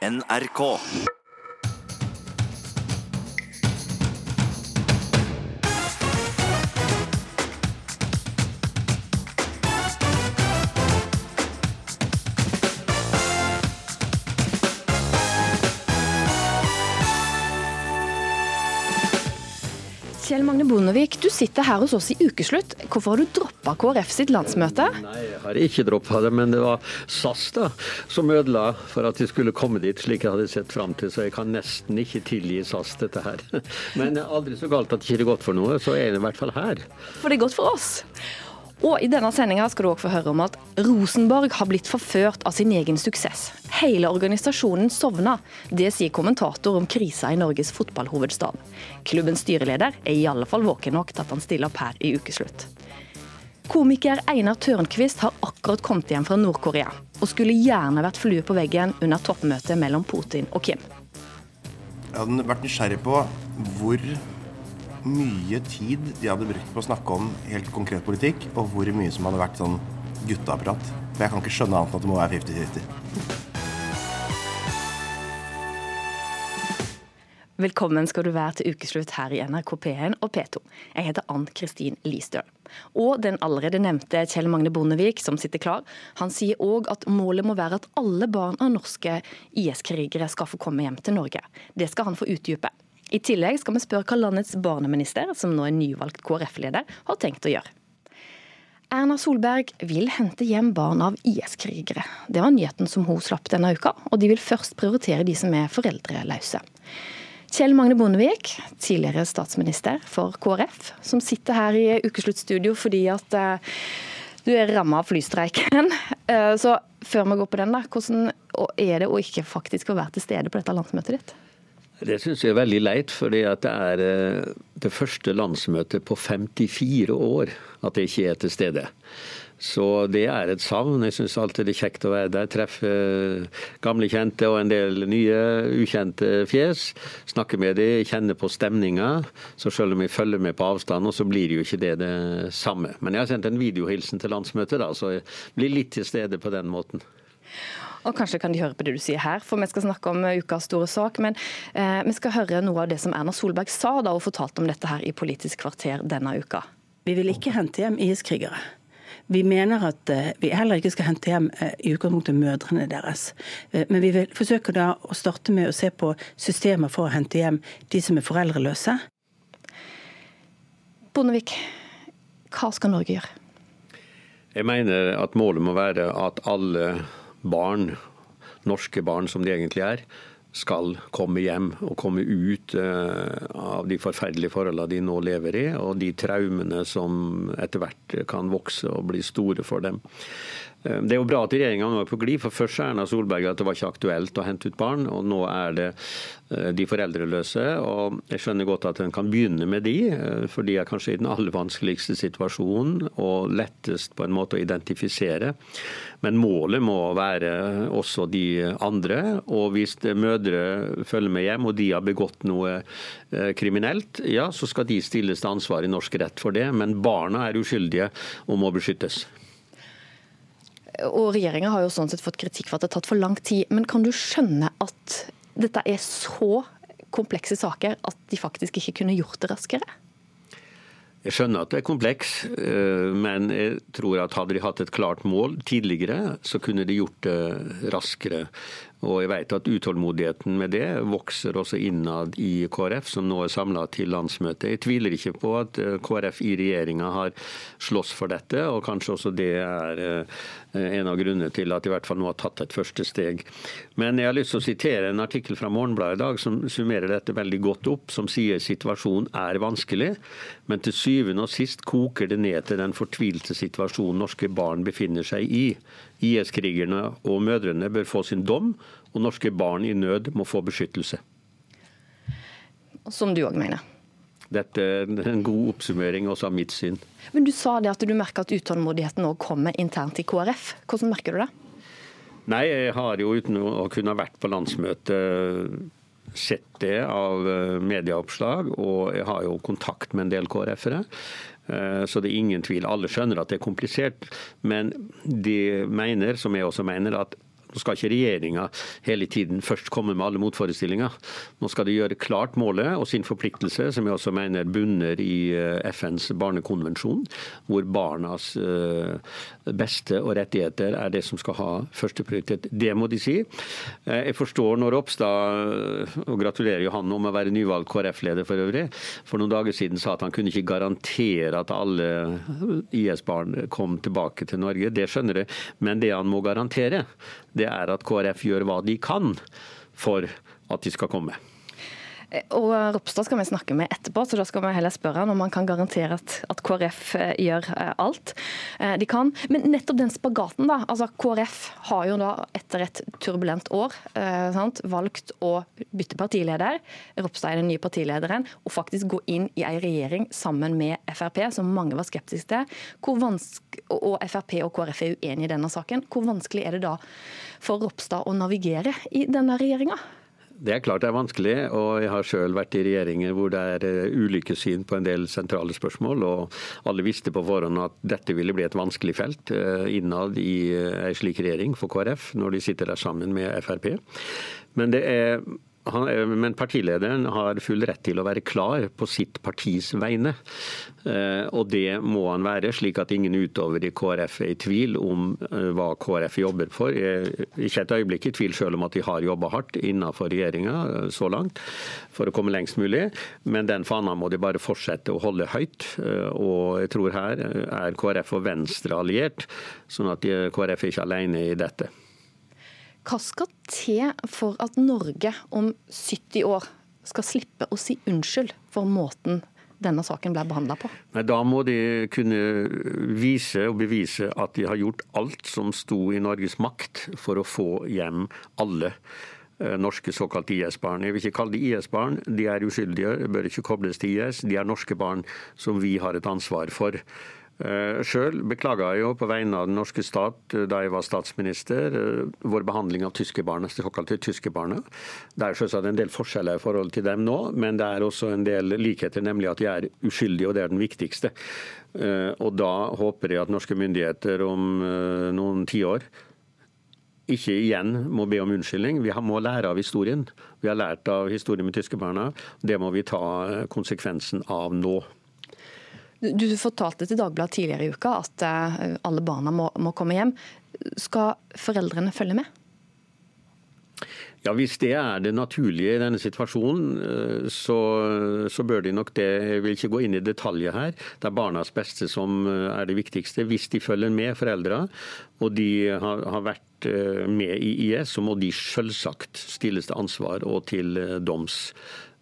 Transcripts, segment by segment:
NRK. Magne Bondevik, du sitter her hos oss i ukeslutt. Hvorfor har du droppa KrF sitt landsmøte? Nei, jeg har ikke droppa det, men det var SAS da, som ødela for at de skulle komme dit, slik jeg hadde sett fram til. Så jeg kan nesten ikke tilgi SAS dette her. Men aldri så galt at det ikke er godt for noe, så er det i hvert fall her. For det er godt for oss. Og i denne sendinga skal du også få høre om at Rosenborg har blitt forført av sin egen suksess. Hele organisasjonen sovna. Det sier kommentator om krisa i Norges fotballhovedstad. Klubbens styreleder er i alle fall våken nok til at han stiller opp her i ukeslutt. Komiker Einar Tørnquist har akkurat kommet hjem fra Nord-Korea, og skulle gjerne vært flue på veggen under toppmøtet mellom Putin og Kim. Jeg hadde vært nysgjerrig på hvor mye tid de hadde brukt på å snakke om helt konkret politikk, og hvor mye som hadde vært sånn gutteapparat. For jeg kan ikke skjønne annet enn at det må være 50-50. Velkommen skal du være til ukeslutt her i NRK P1 og P2. Jeg heter Ann Kristin Listøl. Og den allerede nevnte Kjell Magne Bondevik, som sitter klar, han sier òg at målet må være at alle barn av norske IS-krigere skal få komme hjem til Norge. Det skal han få utdype. I tillegg skal vi spørre hva landets barneminister, som nå er nyvalgt KrF-leder, har tenkt å gjøre. Erna Solberg vil hente hjem barn av IS-krigere. Det var nyheten som hun slapp denne uka, og de vil først prioritere de som er foreldreløse. Kjell Magne Bondevik, tidligere statsminister for KrF, som sitter her i ukesluttstudio fordi at uh, du er ramma av flystreiken. Uh, så før vi går på den, da, hvordan er det å ikke faktisk å være til stede på dette landsmøtet ditt? Det syns jeg er veldig leit, fordi det er eh, det første landsmøtet på 54 år at jeg ikke er til stede. Så det er et savn. Jeg syns alltid det er kjekt å være der. Treffe gamle kjente og en del nye ukjente fjes. Snakke med dem, kjenne på stemninga. Så selv om jeg følger med på avstand, så blir det jo ikke det det samme. Men jeg har sendt en videohilsen til landsmøtet, da, så jeg blir litt til stede på den måten. Og Kanskje kan de høre på det du sier her, for vi skal snakke om ukas store sak. Men eh, vi skal høre noe av det som Erna Solberg sa da hun fortalte om dette her i Politisk kvarter denne uka. Vi vil ikke hente hjem IS-krigere. Vi mener at eh, vi heller ikke skal hente hjem eh, i utgangspunktet mødrene deres. Eh, men vi vil forsøke da å starte med å se på systemer for å hente hjem de som er foreldreløse. Bondevik, hva skal Norge gjøre? Jeg mener at målet må være at alle barn, norske barn som de egentlig er, skal komme hjem og komme ut eh, av de forferdelige forholdene de nå lever i, og de traumene som etter hvert kan vokse og bli store for dem. Eh, det er jo bra at regjeringa nå er på glid, for først sa Erna Solberg at det var ikke aktuelt å hente ut barn, og nå er det eh, de foreldreløse. og Jeg skjønner godt at en kan begynne med de, for de er kanskje i den aller vanskeligste situasjonen og lettest på en måte å identifisere. Men målet må være også de andre. Og hvis mødre følger med hjem og de har begått noe eh, kriminelt, ja, så skal de stilles til ansvar i norsk rett for det. Men barna er uskyldige og må beskyttes. Og Regjeringa har jo sånn sett fått kritikk for at det har tatt for lang tid. Men kan du skjønne at dette er så komplekse saker at de faktisk ikke kunne gjort det raskere? Jeg skjønner at det er kompleks, eh, men jeg tror at hadde de hatt et klart mål tidligere, så kunne de gjort det raskere. Og jeg vet at utålmodigheten med det vokser også innad i KrF, som nå er samla til landsmøtet. Jeg tviler ikke på at eh, KrF i regjeringa har slåss for dette, og kanskje også det er eh, en av grunnene til at de i hvert fall nå har tatt et første steg. Men jeg har lyst til å sitere en artikkel fra Morgenbladet i dag som summerer dette veldig godt opp, som sier situasjonen er vanskelig, men til syvende og sist koker det ned til den fortvilte situasjonen norske barn befinner seg i. IS-krigerne og mødrene bør få sin dom, og norske barn i nød må få beskyttelse. Som du òg mener? Dette er en god oppsummering også av mitt syn. Men Du sa det at du merker at utålmodigheten nå kommer internt i KrF. Hvordan merker du det? Nei, jeg har jo uten å kunne ha vært på landsmøtet sett det av eh, medieoppslag, og jeg har jo kontakt med en del KrF-ere. Eh, så det er ingen tvil. Alle skjønner at det er komplisert. Men de mener, som jeg også mener, at Nå skal ikke regjeringa hele tiden først komme med alle motforestillinger. Nå skal de gjøre klart målet og sin forpliktelse, som jeg også mener bunner i eh, FNs barnekonvensjon, hvor barnas eh, beste og rettigheter er det som skal ha førsteprioritet. Det må de si. Eh, jeg forstår når Ropstad, og gratulerer jo han om å være nyvalgt KrF-leder for øvrig, for noen dager siden sa at han kunne ikke garantere at alle IS-barn kom tilbake til Norge. Det skjønner jeg, men det han må garantere, det er at KrF gjør hva de kan for at de skal komme. Og Ropstad skal vi snakke med etterpå, så da skal vi heller spørre om han kan garantere at, at KrF eh, gjør eh, alt eh, de kan. Men nettopp den spagaten, da. altså KrF har jo da etter et turbulent år sant, valgt å bytte partileder. Ropstad er den nye partilederen. Og faktisk gå inn i ei regjering sammen med Frp, som mange var skeptiske til. Hvor og Frp og KrF er uenige i denne saken. Hvor vanskelig er det da for Ropstad å navigere i denne regjeringa? Det er klart det er vanskelig, og jeg har sjøl vært i regjeringer hvor det er eh, ulike syn på en del sentrale spørsmål. og Alle visste på forhånd at dette ville bli et vanskelig felt eh, innad i ei en slik regjering for KrF, når de sitter der sammen med Frp. Men det er men partilederen har full rett til å være klar på sitt partis vegne. Eh, og det må han være, slik at ingen utover i KrF er i tvil om eh, hva KrF jobber for. Jeg er ikke et øyeblikk i tvil selv om at de har jobba hardt innenfor regjeringa eh, så langt for å komme lengst mulig, men den fana må de bare fortsette å holde høyt. Og jeg tror her er KrF og Venstre alliert, sånn at KrF er ikke alene i dette. Hva skal til for at Norge om 70 år skal slippe å si unnskyld for måten denne saken ble behandla på? Nei, Da må de kunne vise og bevise at de har gjort alt som sto i Norges makt for å få hjem alle eh, norske såkalte IS-barn. Jeg vil ikke kalle de IS-barn, de er uskyldige, bør ikke kobles til IS. De er norske barn som vi har et ansvar for. Eh, Sjøl beklaga jeg jo på vegne av den norske stat eh, da jeg var statsminister eh, vår behandling av tyskerbarna, de såkalte tyskerbarna. Det er selvsagt en del forskjeller i forhold til dem nå, men det er også en del likheter, nemlig at de er uskyldige, og det er den viktigste. Og da håper jeg at norske myndigheter om noen tiår ikke igjen må be om unnskyldning. Vi må lære av historien. Vi har lært av historien med tyskerbarna. Det må vi ta konsekvensen av nå. Du fortalte til Dagbladet tidligere i uka at eh, alle barna må, må komme hjem. Skal foreldrene følge med? Ja, Hvis det er det naturlige i denne situasjonen, eh, så, så, bør de nok det. Jeg vil ikke gå inn i detaljer her. Det er barnas beste som eh, er det viktigste. Hvis de følger med foreldra, og de har, har, vært med i IS, så må de selvsagt stilles til ansvar og til doms.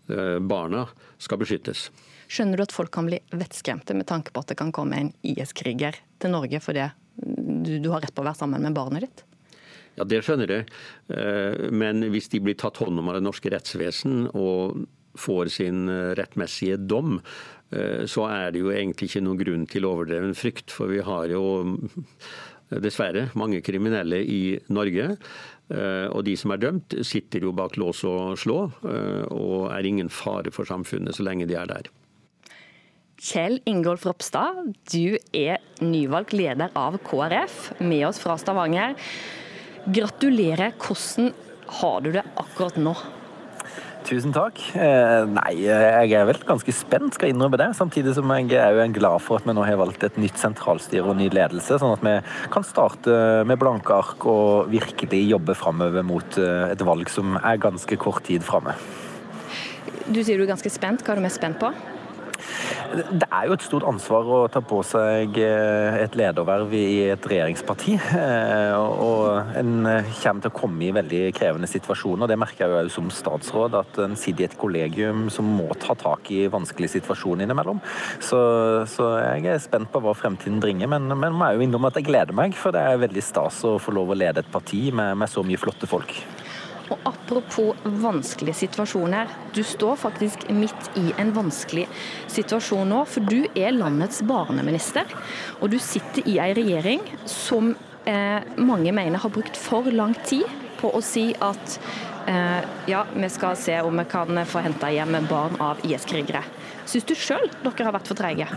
Barna skal beskyttes. Skjønner du at folk kan bli vettskremte med tanke på at det kan komme en IS-kriger til Norge fordi du, du har rett på å være sammen med barnet ditt? Ja, Det skjønner jeg. Eh, men hvis de blir tatt hånd om av det norske rettsvesen og får sin eh, rettmessige dom, eh, så er det jo egentlig ikke noen grunn til overdreven frykt. For vi har jo dessverre mange kriminelle i Norge. Og de som er dømt, sitter jo bak lås og slå, og er ingen fare for samfunnet så lenge de er der. Kjell Ingolf Ropstad, du er nyvalgt leder av KrF, med oss fra Stavanger. Gratulerer. Hvordan har du det akkurat nå? Tusen takk. Eh, nei, jeg er vel ganske spent, skal innrømme det. Samtidig som jeg er jo glad for at vi nå har valgt et nytt sentralstyre og ny ledelse, sånn at vi kan starte med blanke ark og virkelig jobbe framover mot eh, et valg som er ganske kort tid framme. Du sier du er ganske spent. Hva er du mest spent på? Det er jo et stort ansvar å ta på seg eh, et lederverv i et regjeringsparti. Eh, og en kommer til å komme i veldig krevende situasjoner. Det merker jeg jo som statsråd, at en sitter i et kollegium som må ta tak i vanskelige situasjoner innimellom. Så, så jeg er spent på hva fremtiden bringer, men, men må jo innrømme at jeg gleder meg. For det er veldig stas å få lov å lede et parti med, med så mye flotte folk. Og apropos vanskelige situasjoner. Du står faktisk midt i en vanskelig situasjon nå, for du er landets barneminister. Og du sitter i ei regjering som eh, mange mener har brukt for lang tid på å si at eh, ja, vi skal se om vi kan få henta hjem barn av IS-krigere. Syns du sjøl dere har vært for treige?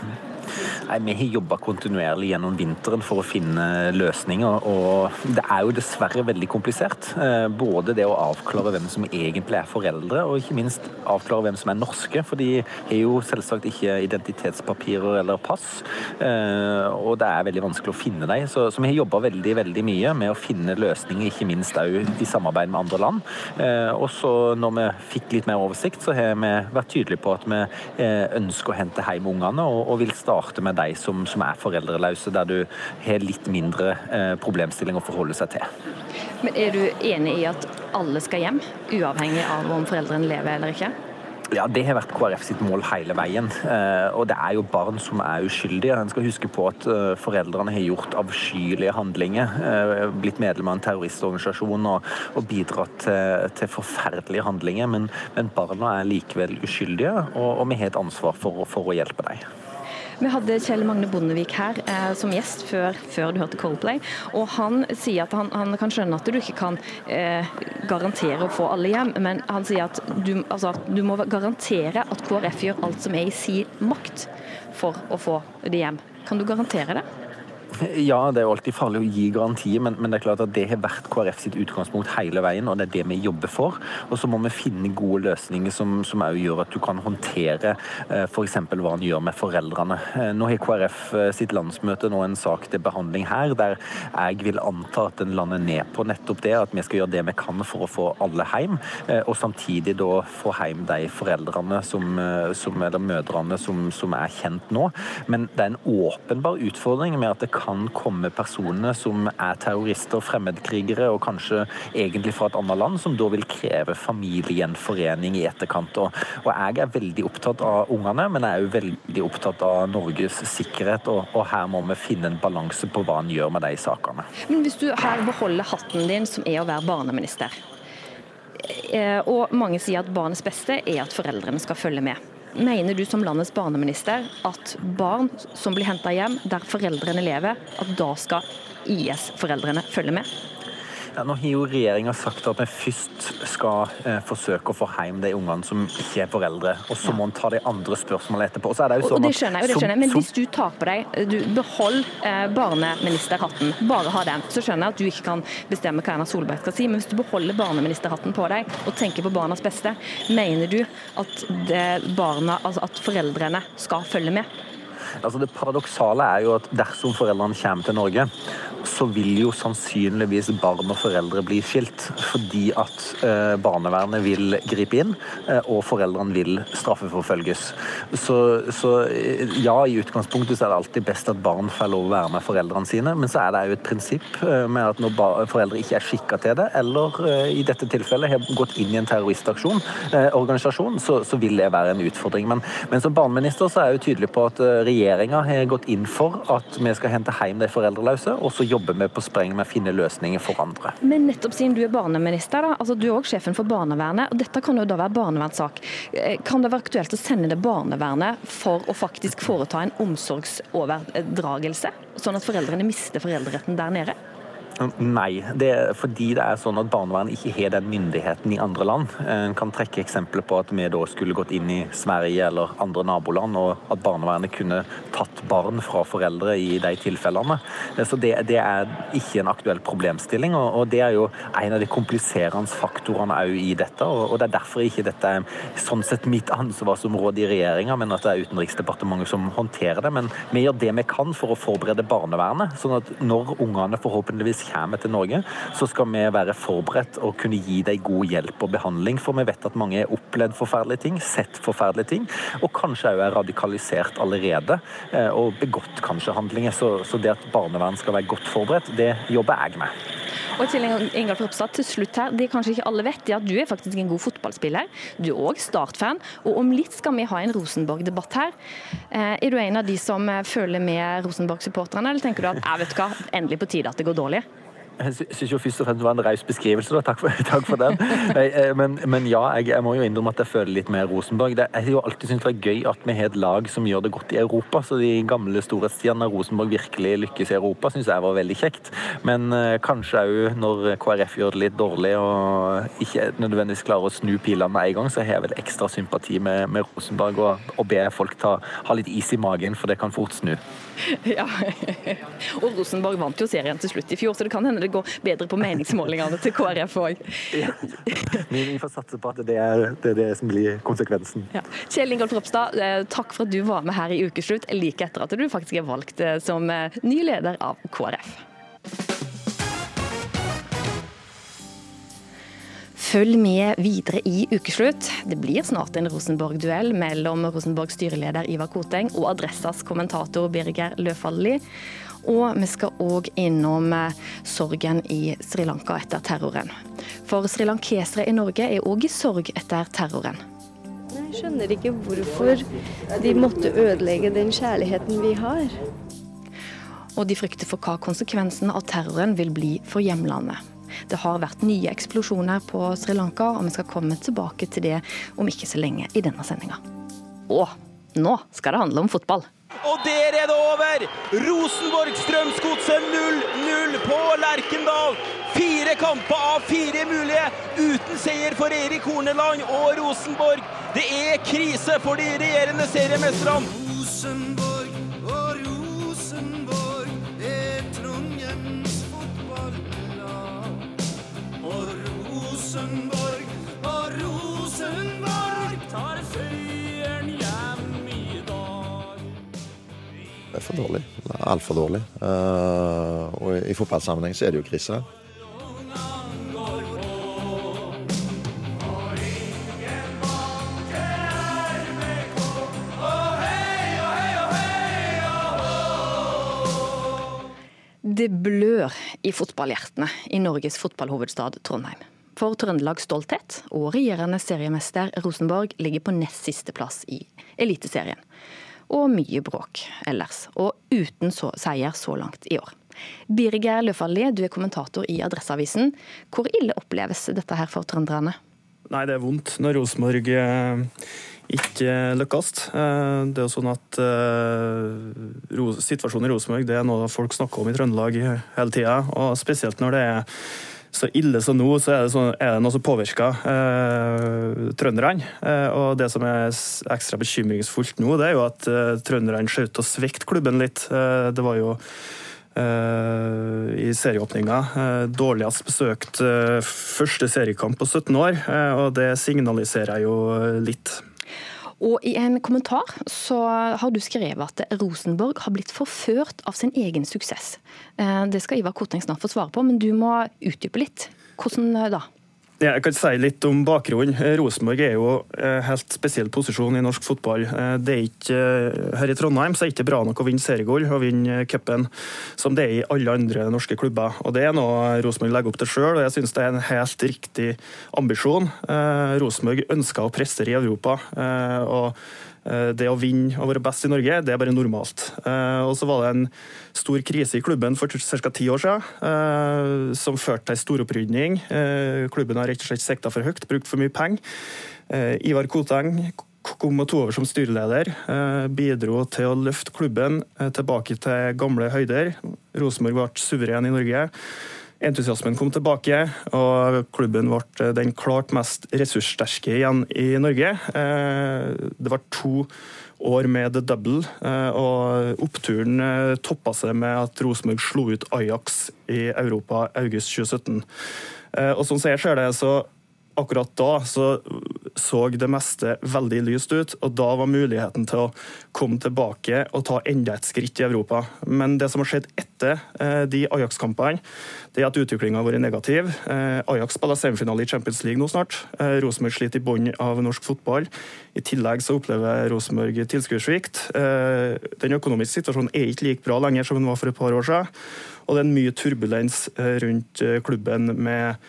Nei, Vi har jobba kontinuerlig gjennom vinteren for å finne løsninger. og Det er jo dessverre veldig komplisert. Eh, både det å avklare hvem som egentlig er foreldre, og ikke minst avklare hvem som er norske. For de har jo selvsagt ikke identitetspapirer eller pass. Eh, og det er veldig vanskelig å finne dem. Så, så vi har jobba veldig veldig mye med å finne løsninger, ikke minst òg i samarbeid med andre land. Eh, og så når vi fikk litt mer oversikt, så har vi vært tydelige på at vi ønsker å hente hjem ungene, og, og vil starte med de som, som er foreldreløse, der du har litt mindre problemstilling å forholde seg til. Men Er du enig i at alle skal hjem, uavhengig av om foreldrene lever eller ikke? Ja, Det har vært KrF sitt mål hele veien. Eh, og det er jo barn som er uskyldige. En skal huske på at eh, foreldrene har gjort avskyelige handlinger. Eh, blitt medlem av en terroristorganisasjon og, og bidratt til, til, forferdelige handlinger. Men, men, barna er likevel uskyldige, og, og vi har et ansvar for, for å hjelpe dem. Vi hadde Kjell Magne Bondevik her eh, som gjest før, før, du hørte Coldplay. og Han sier at han, han kan skjønne at du ikke kan eh, garantere å få alle hjem, men han sier at du, altså, du må garantere at KrF gjør alt som er i sin makt for å få de hjem. Kan du garantere det? Ja, det er jo alltid farlig å gi garantier, men, men, det er klart at det har vært KrF sitt utgangspunkt hele veien, og det er det vi jobber for. Og så må vi finne gode løsninger som, som også gjør at du kan håndtere eh, f.eks. hva en gjør med foreldrene. Eh, nå har KrF eh, sitt landsmøte nå en sak til behandling her, der jeg vil anta at en lander ned på nettopp det, at vi skal gjøre det vi kan for å få alle hjem, og samtidig da få hjem de foreldrene som, som, eller mødrene som, som er kjent nå. Men det er en åpenbar utfordring med at det kan kan komme personer som er terrorister, fremmedkrigere og kanskje egentlig fra et annet land, som da vil kreve familiegjenforening i etterkant. Og, og jeg er veldig opptatt av ungene, men jeg er òg veldig opptatt av Norges sikkerhet. Og, og her må vi finne en balanse på hva en gjør med de sakene. Men hvis du her beholder hatten din, som er å være barneminister, eh, og mange sier at barnets beste er at foreldrene skal følge med. Mener du som landets barneminister at barn som blir henta hjem der foreldrene lever, at da skal IS-foreldrene følge med? Ja, nå har jo regjeringa sagt at vi først skal eh, forsøke å få hjem de ungene som ikke er foreldre. Og så må en ta de andre spørsmålene etterpå. Det jo sånn og det skjønner jeg, det skjønner jeg. Men hvis du tar på deg du Behold eh, barneministerhatten. Bare ha den. Så skjønner jeg at du ikke kan bestemme hva Erna Solberg skal si, men hvis du beholder barneministerhatten på deg og tenker på barnas beste, mener du at, barna, altså at foreldrene skal følge med? Altså Det paradoksale er jo at dersom foreldrene kommer til Norge, så vil jo sannsynligvis barn og foreldre bli skilt. Fordi at eh, barnevernet vil gripe inn, eh, og foreldrene vil straffeforfølges. Så, så, eh, ja, i utgangspunktet så er det alltid best at barn får lov å være med foreldrene sine, men så er det jo et prinsipp med at når foreldre ikke er skikka til det, eller i dette tilfellet har gått inn i en terroristaksjon, organisasjon, så, så, vil det være en utfordring. Men, men som barneminister så er jeg jo tydelig på at regjeringa har gått inn for at vi skal hente hjem de foreldreløse. og så jobber vi på spreng med å finne løsninger for andre. Men nettopp siden du er barneminister, da, altså du er også sjefen for barnevernet, og dette kan jo da være barnevernssak. Eh, kan det være aktuelt å sende det barnevernet for å faktisk foreta en omsorgsoverdragelse, sånn at foreldrene mister foreldreretten der nede? Nei, det er fordi det er sånn at barnevernet ikke har den myndigheten i andre land. En kan trekke eksempler på at vi da skulle gått inn i Sverige eller andre naboland, og at barnevernet kunne tatt barn fra foreldre i de tilfellene. Så det, det er ikke en aktuell problemstilling, og, det er jo en av de kompliserende faktorene òg i dette. Og, det er derfor ikke dette er sånn sett mitt ansvarsområde i regjeringa, men at det er Utenriksdepartementet som håndterer det. Men vi gjør det vi kan for å forberede barnevernet, sånn at når ungene forhåpentligvis kommer til Norge, så skal vi være forberedt og kunne gi dem god hjelp og behandling. For vi vet at mange har opplevd forferdelige ting, sett forferdelige ting, og kanskje òg er radikalisert allerede. Eh, og begått kanskje handlinger. Så, så det at barnevern skal være godt forberedt, det jobber jeg med. Og til Ingolf Ropstad, til slutt her, Det kanskje ikke alle vet, er at du er faktisk en god fotballspiller. Du er òg Start-fan. Og om litt skal vi ha en Rosenborg-debatt her. Eh, er du en av de som følger med Rosenborg-supporterne, eller tenker du at jeg vet hva, endelig på tide at det går dårlig? Jeg syns først og fremst det var en raus beskrivelse, da. Takk for, takk for den. Eh, men, men ja, jeg, jeg, må jo innrømme at jeg føler litt mer Rosenborg. Det, jeg har alltid syntes det er gøy at vi har et lag som gjør det godt i Europa. Så de gamle storhetstidene Rosenborg virkelig lykkes i Europa, syns jeg var veldig kjekt. Men eh, kanskje òg når KrF gjør det litt dårlig og ikke nødvendigvis klarer å snu pilene med en gang, så har jeg vel ekstra sympati med, med Rosenborg og, og ber folk ta, ha litt is i magen, for det kan fort snu. Ja, og Rosenborg vant jo serien til slutt i fjor, så det kan hende det går bedre på meningsmålingene til KrF òg. Ja. Vi, får satse på at det er, det er det, som blir konsekvensen. Ja. Kjell Ingolf Ropstad, eh, takk for at du var med her i Ukeslutt like etter at du faktisk er valgt eh, som eh, ny leder av KrF. Følg med videre i ukeslutt. Det blir snart en Rosenborg-duell mellom Rosenborgs styreleder Ivar Koteng og Adressas kommentator Birger Løfaldli. Og vi skal òg innom eh, sorgen i Sri Lanka etter terroren. For srilankesere i Norge er òg i sorg etter terroren. Jeg skjønner ikke hvorfor de måtte ødelegge den kjærligheten vi har. Og de frykter for hva konsekvensen av terroren vil bli for hjemlandet. Det har vært nye eksplosjoner på Sri Lanka, og vi skal komme tilbake til det om ikke så lenge i denne sendinga. Og nå skal det handle om fotball. Og der er det over! Rosenborg Strømsgodset 0-0 på Lerkendal. Fire kamper av fire mulige uten seier for Erik Horneland og Rosenborg. Det er krise for de regjerende seriemestrene. Er for dårlig. Altfor dårlig. Uh, og i fotballsammenheng så er det jo krise. Det blør i fotballhjertene i Norges fotballhovedstad Trondheim. For Trøndelags stolthet og regjerende seriemester Rosenborg ligger på nest siste plass i Eliteserien. Og mye bråk ellers, og uten så seier så langt i år. Birger Løfaldli, du er kommentator i Adresseavisen. Hvor ille oppleves dette her for trønderne? Nei, det er vondt når Rosenborg eh, ikke lykkes. Eh, det er jo sånn at uh, Situasjonen i Rosenborg er noe folk snakker om i Trøndelag hele tida. Og spesielt når det er så ille som nå, så er det, sånn, er det noe som påvirker eh, trønderne. Eh, og det som er ekstra bekymringsfullt nå, det er jo at eh, trønderne ser ut til å svikte klubben litt. Eh, det var jo eh, i serieåpninga eh, dårligst besøkt første seriekamp på 17 år, og det signaliserer jo litt. Og I en kommentar så har du skrevet at Rosenborg har blitt forført av sin egen suksess. Eh, det skal Ivar Koteng snart få svare på, men du må utdype litt. Hvordan da? Jeg kan si litt om bakgrunnen. Rosenborg er jo en eh, helt spesiell posisjon i norsk fotball. Eh, det er ikke, eh, her i Trondheim så er det ikke bra nok å vinne seriegull og vinne cupen som det er i alle andre norske klubber. Og Det er noe Rosenborg legger opp til sjøl, og jeg synes det er en helt riktig ambisjon. Rosenborg ønsker å prestere i Europa. og Eh, det å vinne og være best i Norge, det er bare normalt. Eh, og så var det en stor krise i klubben for ca. ti år siden, eh, som førte til storopprydning. Klubben har rett og slett sikta for høyt, brukt for mye penger. Ivar Koteng kom og tok over som styreleder. Bidro til å løfte klubben tilbake til gamle høyder. Rosenborg ble suveren i Norge. Entusiasmen kom tilbake, og klubben ble eh, den klart mest ressurssterke igjen i Norge. Eh, det var to år med the double, eh, og oppturen toppa seg med at Rosenborg slo ut Ajax i Europa august 2017. Og som jeg ser det, så akkurat da så, så det meste veldig lyst ut, og da var muligheten til å komme tilbake og ta enda et skritt i Europa. Men det som har skjedd etter eh, de Ajax-kampene, det er at utviklinga har vært negativ. Eh, Ajax spiller semifinale i Champions League nå snart. Eh, Rosenborg sliter i bunnen av norsk fotball. I tillegg så opplever Rosenborg tilskuddssvikt. Den økonomiske situasjonen er ikke like bra lenger som den var for et par år siden. Og det er mye turbulens rundt klubben med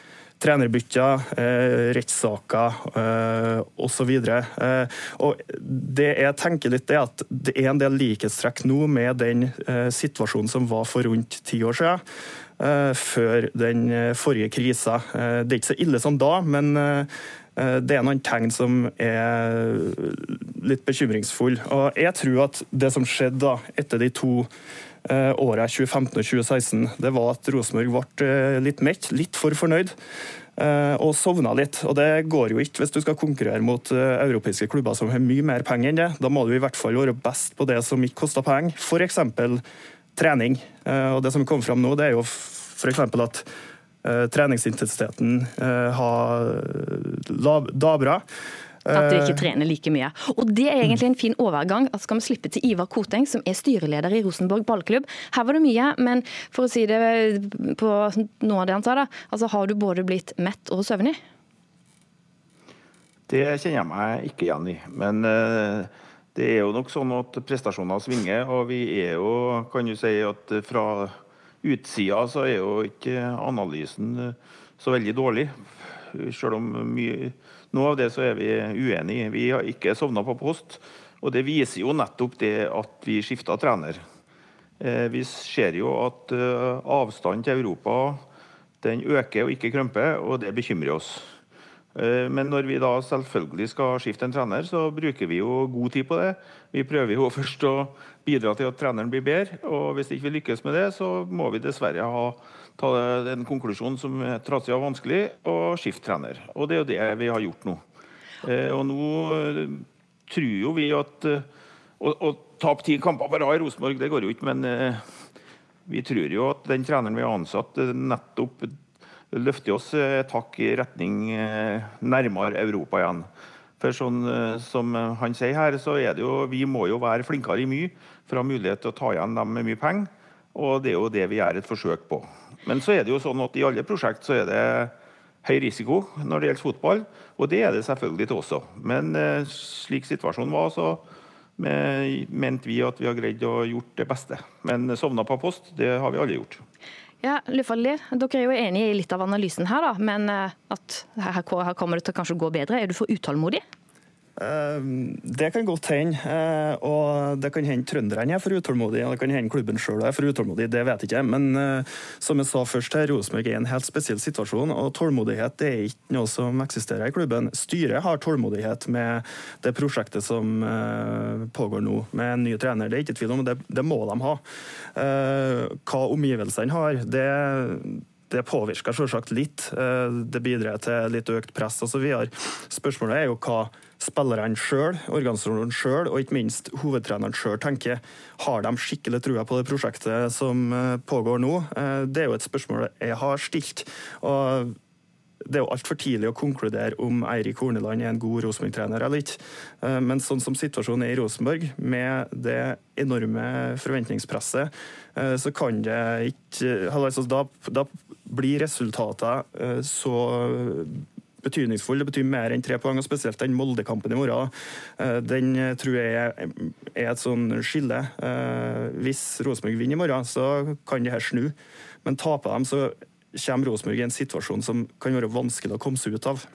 trenerbytter, eh, rettssaker eh, osv. Eh, det jeg tenker litt er at det er en del likhetstrekk nå med den situasjonen som var for rundt ti år siden. før den forrige krisa. Det er ikke så ille som da, men det er noen tegn som er litt bekymringsfulle. Og jeg tror at det som skjedde da, etter de to årene 2015 og 2016, det var at Rosenborg ble litt mett, litt for fornøyd. Og sovna litt. Og det går jo ikke hvis du skal konkurrere mot europeiske klubber som har mye mer penger enn det. Da må du i hvert fall være best på det som ikke koster penger. F.eks trening. Eh, og Det som kommer fram nå, det er jo f.eks. at treningsintensiteten har dabra. At de ikke trener like mye. Og Det er egentlig en fin overgang. at skal vi slippe til Ivar Koteng, som er styreleder i Rosenborg ballklubb. Her var det mye, men for å si det på noe av det han sa, da, altså har du både blitt mett og søvnig? Det kjenner jeg meg ikke igjen i. Men uh, det er jo nok sånn at prestasjoner svinger, og vi er jo, kan du si at fra utsida så er jo ikke analysen eh, så veldig dårlig. Selv om mye, noe av det så er vi uenige. Vi har ikke sovna på post. Og det viser jo nettopp det at vi skifta trener. Eh, vi ser jo at eh, avstanden til Europa den øker og ikke krymper, og det bekymrer oss. Eh, men når vi da selvfølgelig skal skifte en trener, så bruker vi jo god tid på det. Vi prøver jo først å bidra til at treneren blir bedre. og Hvis ikke vi lykkes med det, så må vi dessverre ha ta en konklusjon som er trasig og vanskelig, og skifte trener. Og det er jo det vi har gjort nå. Eh, og nå eh, tror jo vi at Å, å tape ti kamper på rad i Rosenborg, det går jo ikke, men vi tror jo at den treneren vi har ansatt, nettopp løfter oss et hakk i retning eh, nærmere Europa igjen. For sånn eh, som han sier her, så er det jo, vi må jo være flinkere i mye for å ha mulighet til å ta igjen dem med mye penger. Og det er jo det vi gjør et forsøk på. Men så er det jo sånn at i alle prosjekt så er det høy risiko når det gjelder fotball, og det er det selvfølgelig til også. Men eh, slik situasjonen var, så mente vi at vi har greid å gjort det beste. Men sovna på post, det har vi alle gjort. Ja, Lufalli, Dere er jo enige i litt av analysen her, da, men eh, at her kommer det til å kanskje gå bedre. Er du for utålmodig? Ehm, det kan godt hende. Eh, og det kan hende trønderne er for utålmodige, og det kan hende klubben sjøl er for utålmodig, det vet jeg ikke. Men eh, som jeg sa først her, Rosenborg er i en helt spesiell situasjon, og tålmodighet er ikke noe som eksisterer i klubben. Styret har tålmodighet med det prosjektet som eh, pågår nå, med en ny trener. Det er ikke tvil om, det, det må de ha. Hva omgivelsene har, det det påvirker selvsagt litt. Det bidrar til litt økt press osv. Spørsmålet er jo hva spillerne sjøl, organisasjonene sjøl og ikke minst hovedtreneren sjøl tenker. Har de skikkelig trua på det prosjektet som eh, pågår nå? Eh, det er jo et spørsmål jeg har stilt. og det er jo altfor tidlig å konkludere om Eirik Horneland er en god Rosenborg-trener eller ikke. Eh, men sånn som situasjonen er i Rosenborg, med det enorme forventningspresset, så kan det ikke altså, Da, da blir resultatene så betydningsfull. Det betyr mer enn tre poeng, og spesielt den Molde-kampen i morgen. Eh, den eh, tror jeg er et sånn skille. Eh, hvis Rosenborg vinner i morgen, så kan det her snu. Men taper de, så kommer Rosenborg i en situasjon som kan være vanskelig å komme seg ut av.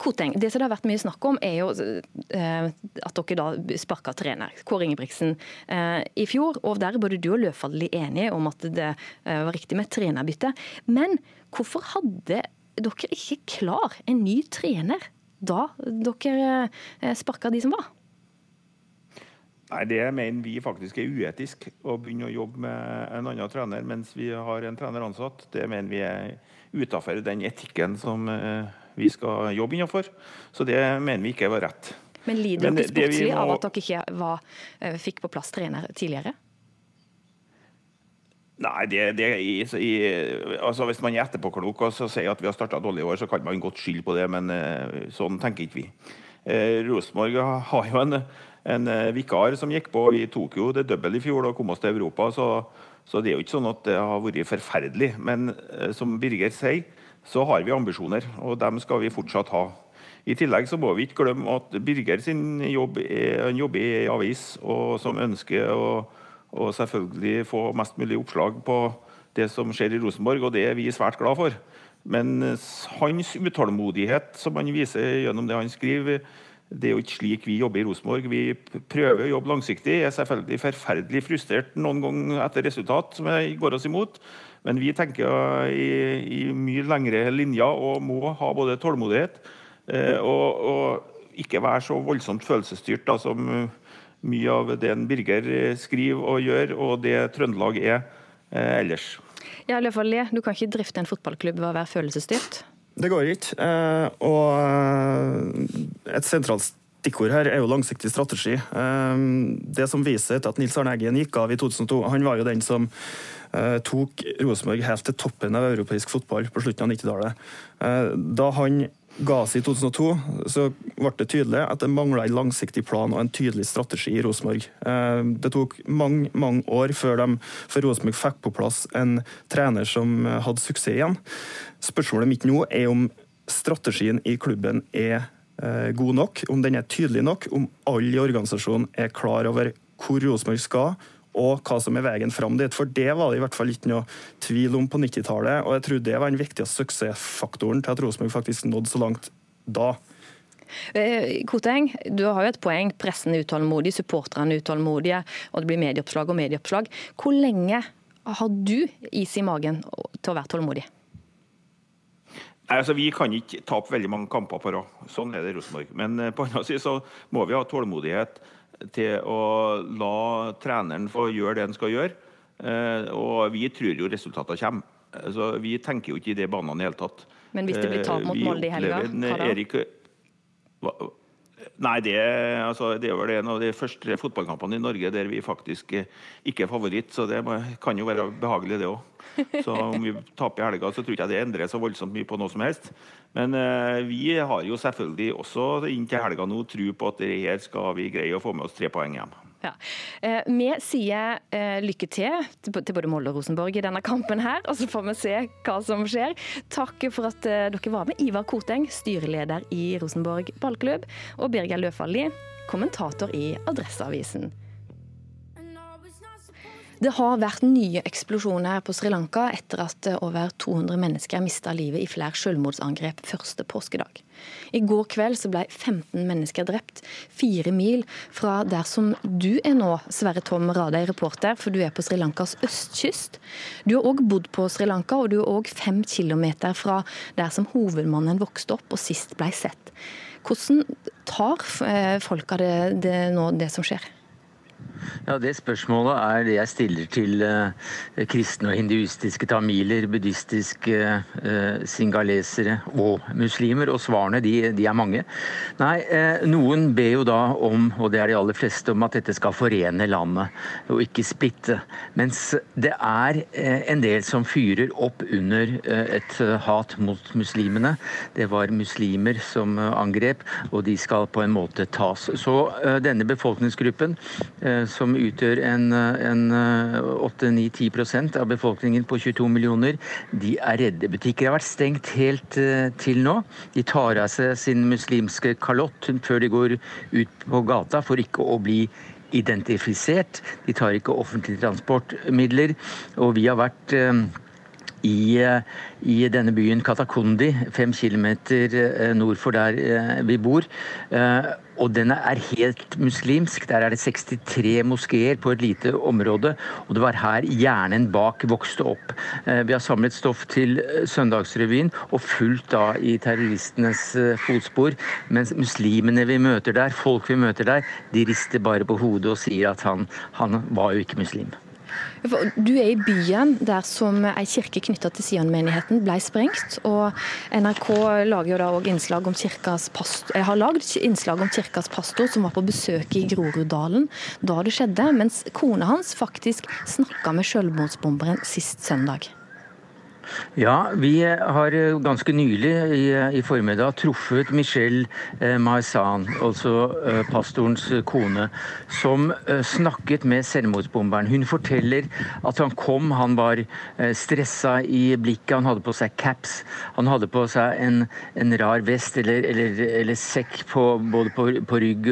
Koteng, det som det har vært mye snakk om, er jo at dere da sparka trener, Kåre Ingebrigtsen, i fjor. og Der er både du og Løfaldli enige om at det var riktig med trenerbytte. Men hvorfor hadde dere ikke klar en ny trener da dere eh, sparka de som var? Nei, Det mener vi faktisk er uetisk, å begynne å jobbe med en annen trener mens vi har en trener ansatt. Det mener vi er utafor den etikken som eh, vi skal jobbe innenfor. Så det mener vi ikke var rett. Men lider dere sportslig må... av at dere ikke var, eh, fikk på plass trener tidligere? Nei, det, det i, i, altså Hvis man er etterpåklok og så sier at vi har starta dårlig i år, så kan man godt skylde på det, men uh, sånn tenker ikke vi. Uh, Rosenborg har jo en, en uh, vikar som gikk på. Vi tok jo det dobbelt i fjor og kom oss til Europa, så, så, det er jo ikke sånn at det har vært forferdelig. Men som Birger sier, så har vi ambisjoner, og dem skal vi fortsatt ha. I tillegg så må vi ikke glemme at Birger sin jobb er en jobb i avis, og som ønsker å å selvfølgelig få mest mulig oppslag på det som skjer i Rosenborg, og det er vi svært glad for. Men hans utålmodighet som han viser gjennom det han skriver, det er jo ikke slik vi jobber i Rosenborg. Vi prøver å jobbe langsiktig. Jeg er selvfølgelig forferdelig frustrert noen ganger etter resultat som jeg går oss imot. Men vi tenker i, i mye lengre linjer og må ha både tålmodighet eh, og, og ikke være så voldsomt følelsesstyrt da, som eh, mye av det en Birger eh, skriver og gjør, og det Trøndelag er eh, ellers. Ja, Løfaldli, du kan ikke drifte en fotballklubb ved å være følelsesstyrt? Det går ikke. Eh, og eh, et sentralt stikkord her er jo langsiktig strategi. Eh, det som viser at Nils Arne Eggen gikk av i 2002, han var jo den som eh, tok Rosenborg helt til toppen av europeisk fotball på slutten av 90-tallet. Eh, da han ga seg i 2002, så ble det tydelig at det mangla en langsiktig plan og en tydelig strategi i Rosenborg. Eh, Det tok mange mange år før, de, før Rosenborg fikk på plass en trener som hadde suksess igjen. Spørsmålet mitt nå er om strategien i klubben er eh, god nok, om den er tydelig nok, om alle i organisasjonen er klar over hvor Rosenborg skal, og hva som er veien fram dit. For det var det i hvert fall ikke noe tvil om på 90-tallet, og jeg tror det var den viktigste suksessfaktoren til at Rosenborg faktisk nådde så langt da. Eh, Koteng, du har jo et poeng. Pressen er utålmodig, supporterne er utålmodige, og det blir medieoppslag og medieoppslag. Hvor lenge har du is i magen til å være tålmodig? Nei, altså Vi kan ikke tape veldig mange kamper på rad. Sånn er det i Rosenborg. Men eh, på annen side så må vi ha tålmodighet til å la treneren få gjøre det han skal gjøre. Eh, Og vi tror jo resultatene kommer. Så Vi tenker jo ikke i de banene i det hele tatt. Men hvis det blir tap mot Eh, Molde i helga, hva da? Erik Hva- Nei, det, altså, det er vel en av de første fotballkampene i Norge der vi faktisk eh, ikke er favoritt, så det kan jo være behagelig, det òg. Så om vi taper i helga, så tror ikke jeg det endrer så voldsomt mye på noe som helst. Men eh, vi har jo selvfølgelig også inntil helga nå tro på at det her skal vi greie å få med oss tre poeng hjem. Ja. Eh, Vi sier eh, lykke til til både Molde og Rosenborg i denne kampen her, og så får vi se hva som skjer. Takk for at eh, dere var med. Ivar Koteng, styreleder i Rosenborg ballklubb, og Birger Løfaldli, kommentator i Adresseavisen. Det har vært nye eksplosjoner på Sri Lanka etter at over 200 mennesker mista livet i flere selvmordsangrep første påskedag. I går kveld så ble 15 mennesker drept, fire mil fra der som du er nå, Sverre Tom Radøy, reporter, for du er på Sri Lankas østkyst. Du har òg bodd på Sri Lanka, og du er òg fem kilometer fra der som hovedmannen vokste opp og sist ble sett. Hvordan tar eh, folka det, det nå, det som skjer? Ja, Det spørsmålet er det jeg stiller til eh, kristne og hinduistiske tamiler, buddhistiske eh, singalesere og muslimer, og svarene de, de er mange. Nei, eh, Noen ber jo da om, og det er de aller fleste, om at dette skal forene landet og ikke splitte. Mens det er eh, en del som fyrer opp under eh, et eh, hat mot muslimene. Det var muslimer som angrep, og de skal på en måte tas. Så denne befolkningsgruppen som utgjør en, en 8-9-10% av befolkningen på 22 millioner, de er redde. Butikker har vært stengt helt eh, til nå. De tar av seg sin muslimske kalott før de går ut på gata for ikke å bli identifisert. De tar ikke offentlige transportmidler. Og vi har vært eh, i, eh, i denne byen Katakundi, fem kilometer eh, nord for der eh, vi bor. Og den er helt muslimsk. Der er det 63 moskeer på et lite område. Og det var her hjernen bak vokste opp. Vi har samlet stoff til Søndagsrevyen og fulgt da i terroristenes fotspor. Mens muslimene vi møter der, folk vi møter der, de rister bare på hodet og sier at han, han var jo ikke muslim. Du er i byen der som ei kirke knytta til Sion-menigheten ble sprengt. og NRK lager jo da også innslag om kirkas past- eh, har lagd innslag om kirkas pastor som var på besøk i Groruddalen da det skjedde, mens kona hans faktisk snakka med selvmordsbomberen sist søndag. Ja, vi har ganske nylig i, i formiddag truffet Michelle eh, Maizan, altså eh, pastorens kone, som eh, snakket med selvmordsbomberen. Hun forteller at han kom, han var eh, stressa i blikket, han hadde på seg caps, han hadde på seg en, en rar vest eller, eller, eller sekk på, både på, på rygg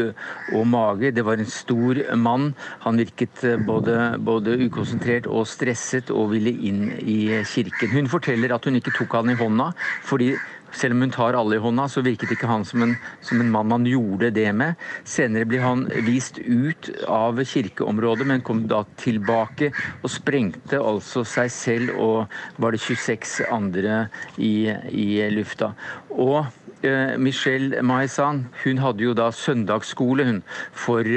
og mage. Det var en stor mann. Han virket eh, både, både ukonsentrert og stresset og ville inn i kirken. Hun forteller at hun ikke tok han i hånda fordi selv om hun tar alle i hånda, så virket ikke han som en, som en mann man gjorde det med. Senere blir han vist ut av kirkeområdet, men kom da tilbake og sprengte altså seg selv og var det 26 andre i, i lufta. Og eh, Michelle Maizan hun hadde jo da søndagsskole hun, for,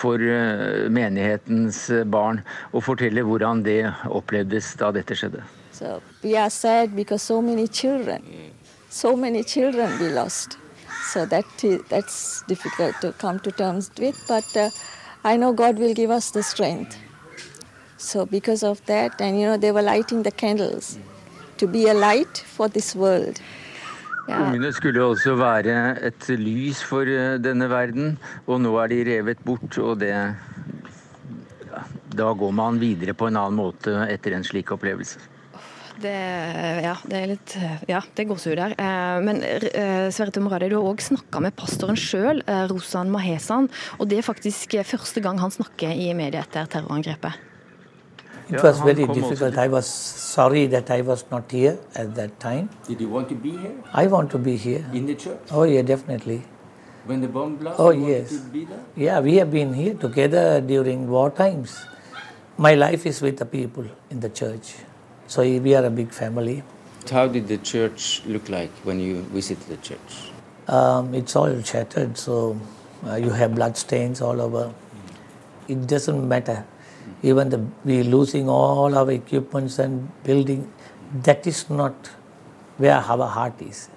for eh, menighetens barn, og forteller hvordan det opplevdes da dette skjedde. So we are sad because so many children, so many children we lost. So that i- that's difficult to come to terms with, but uh, I know God will give us the strength. So because of that, and you know, they were lighting the candles to be a light for this world. Ungene skulle også være et lys for eh, denne verden, og nå er de revet bort. Og det Da går man videre på en annen måte etter en slik opplevelse. Det, ja, det er litt Ja, det er gåsehud der. Eh, Men eh, Sverre Tomrade, du har òg snakka med pastoren sjøl, Rosan Mahesan. Og det er faktisk første gang han snakker i media etter terrorangrepet. It was very difficult. I was sorry that I was not here at that time. Did you want to be here I want to be here. in the church Oh, yeah, definitely. when the bomb blasted, Oh, yes. to be there? Yeah, we have been here together during war times. My life is with the people in the church. So we are a big family. How did the church look like when you visited the church? Um, it's all shattered, so uh, you have blood stains all over. It doesn't matter. Even the we losing all our equipments and building, that is not where our heart is.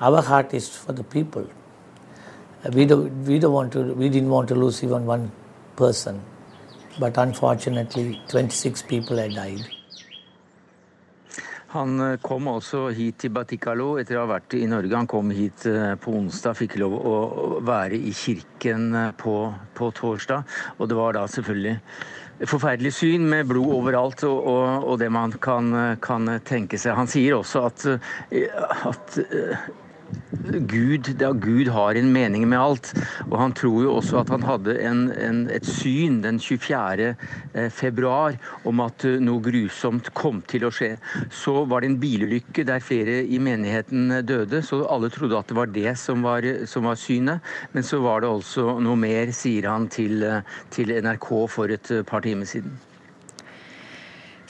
Our heart is for the people. Uh, We don't, we don't want to. We didn't want to lose even one person, but unfortunately, 26 people had died. Han eh, kom altså hit til Batikalo etter å ha vært i Norge. Han kom hit eh, på onsdag, fikk lov å være i kirken eh, på, på torsdag. Og det var da selvfølgelig forferdelig syn med blod overalt og, og, og det man kan, kan tenke seg. Han sier også at, at Gud, da Gud har en mening med alt. Og han tror jo også at han hadde en, en, et syn den 24. eh, februar om at eh, noe grusomt kom til å skje. Så var det en bilulykke der flere i menigheten eh, døde, så alle trodde at det var det som var, som var synet. Men så var det altså noe mer, sier han til, til NRK for et par timer siden.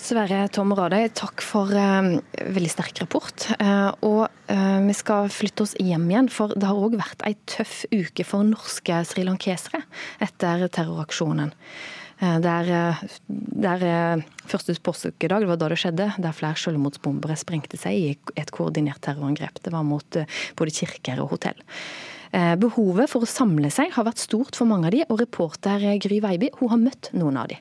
Sverre Tom Radøy, takk for eh, veldig sterk rapport. Eh, og eh, vi skal flytte oss hjem igjen, for det har òg vært ei tøff uke for norske srilankesere etter terroraksjonen. Eh, Der, eh, der eh, Første påskedag, det var da det skjedde, der flere selvmordsbombere sprengte seg i et koordinert terrorangrep. Det var mot både kirker og hotell. Eh, Behovet for å samle seg har vært stort for mange av de, og reporter Gry Veiby hun har møtt noen av de.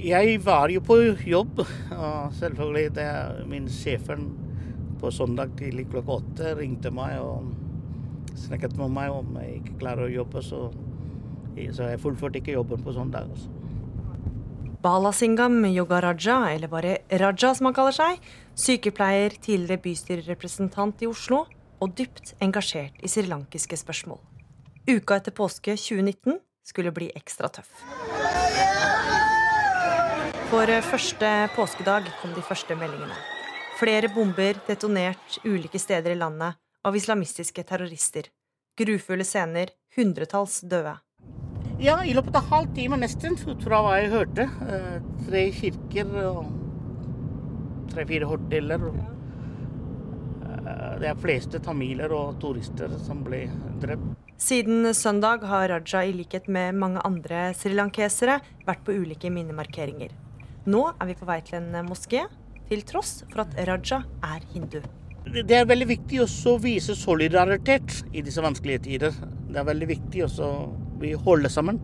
Jeg var jo på jobb, og selvfølgelig det min sjefen på søndag tidlig klokka åtte ringte meg og snakket med meg om jeg ikke klarer å jobbe, så, så jeg fullførte ikke jobben på søndag. Også. Balasingam Yogaraja, eller bare Raja som han kaller seg, sykepleier, tidligere bystyrerepresentant i Oslo og dypt engasjert i srilankiske spørsmål. Uka etter påske 2019 skulle bli ekstra tøff. For første påskedag kom de første meldingene. Flere bomber detonert ulike steder i landet av islamistiske terrorister. Grufulle scener, hundretalls døde. Ja, i løpet av halv time nesten, ut fra hva jeg hørte. eh, Tre kirker og tre-fire hoteller. Eh, Det er fleste tamiler og turister som ble drept. Siden søndag har Raja i likhet med mange andre srilankesere vært på ulike minnemarkeringer. Nå er vi på vei til en moské, til tross for at Raja er hindu. Det er veldig viktig også å vise solidaritet i disse vanskelige tider. Det er veldig viktig også holde holder sammen.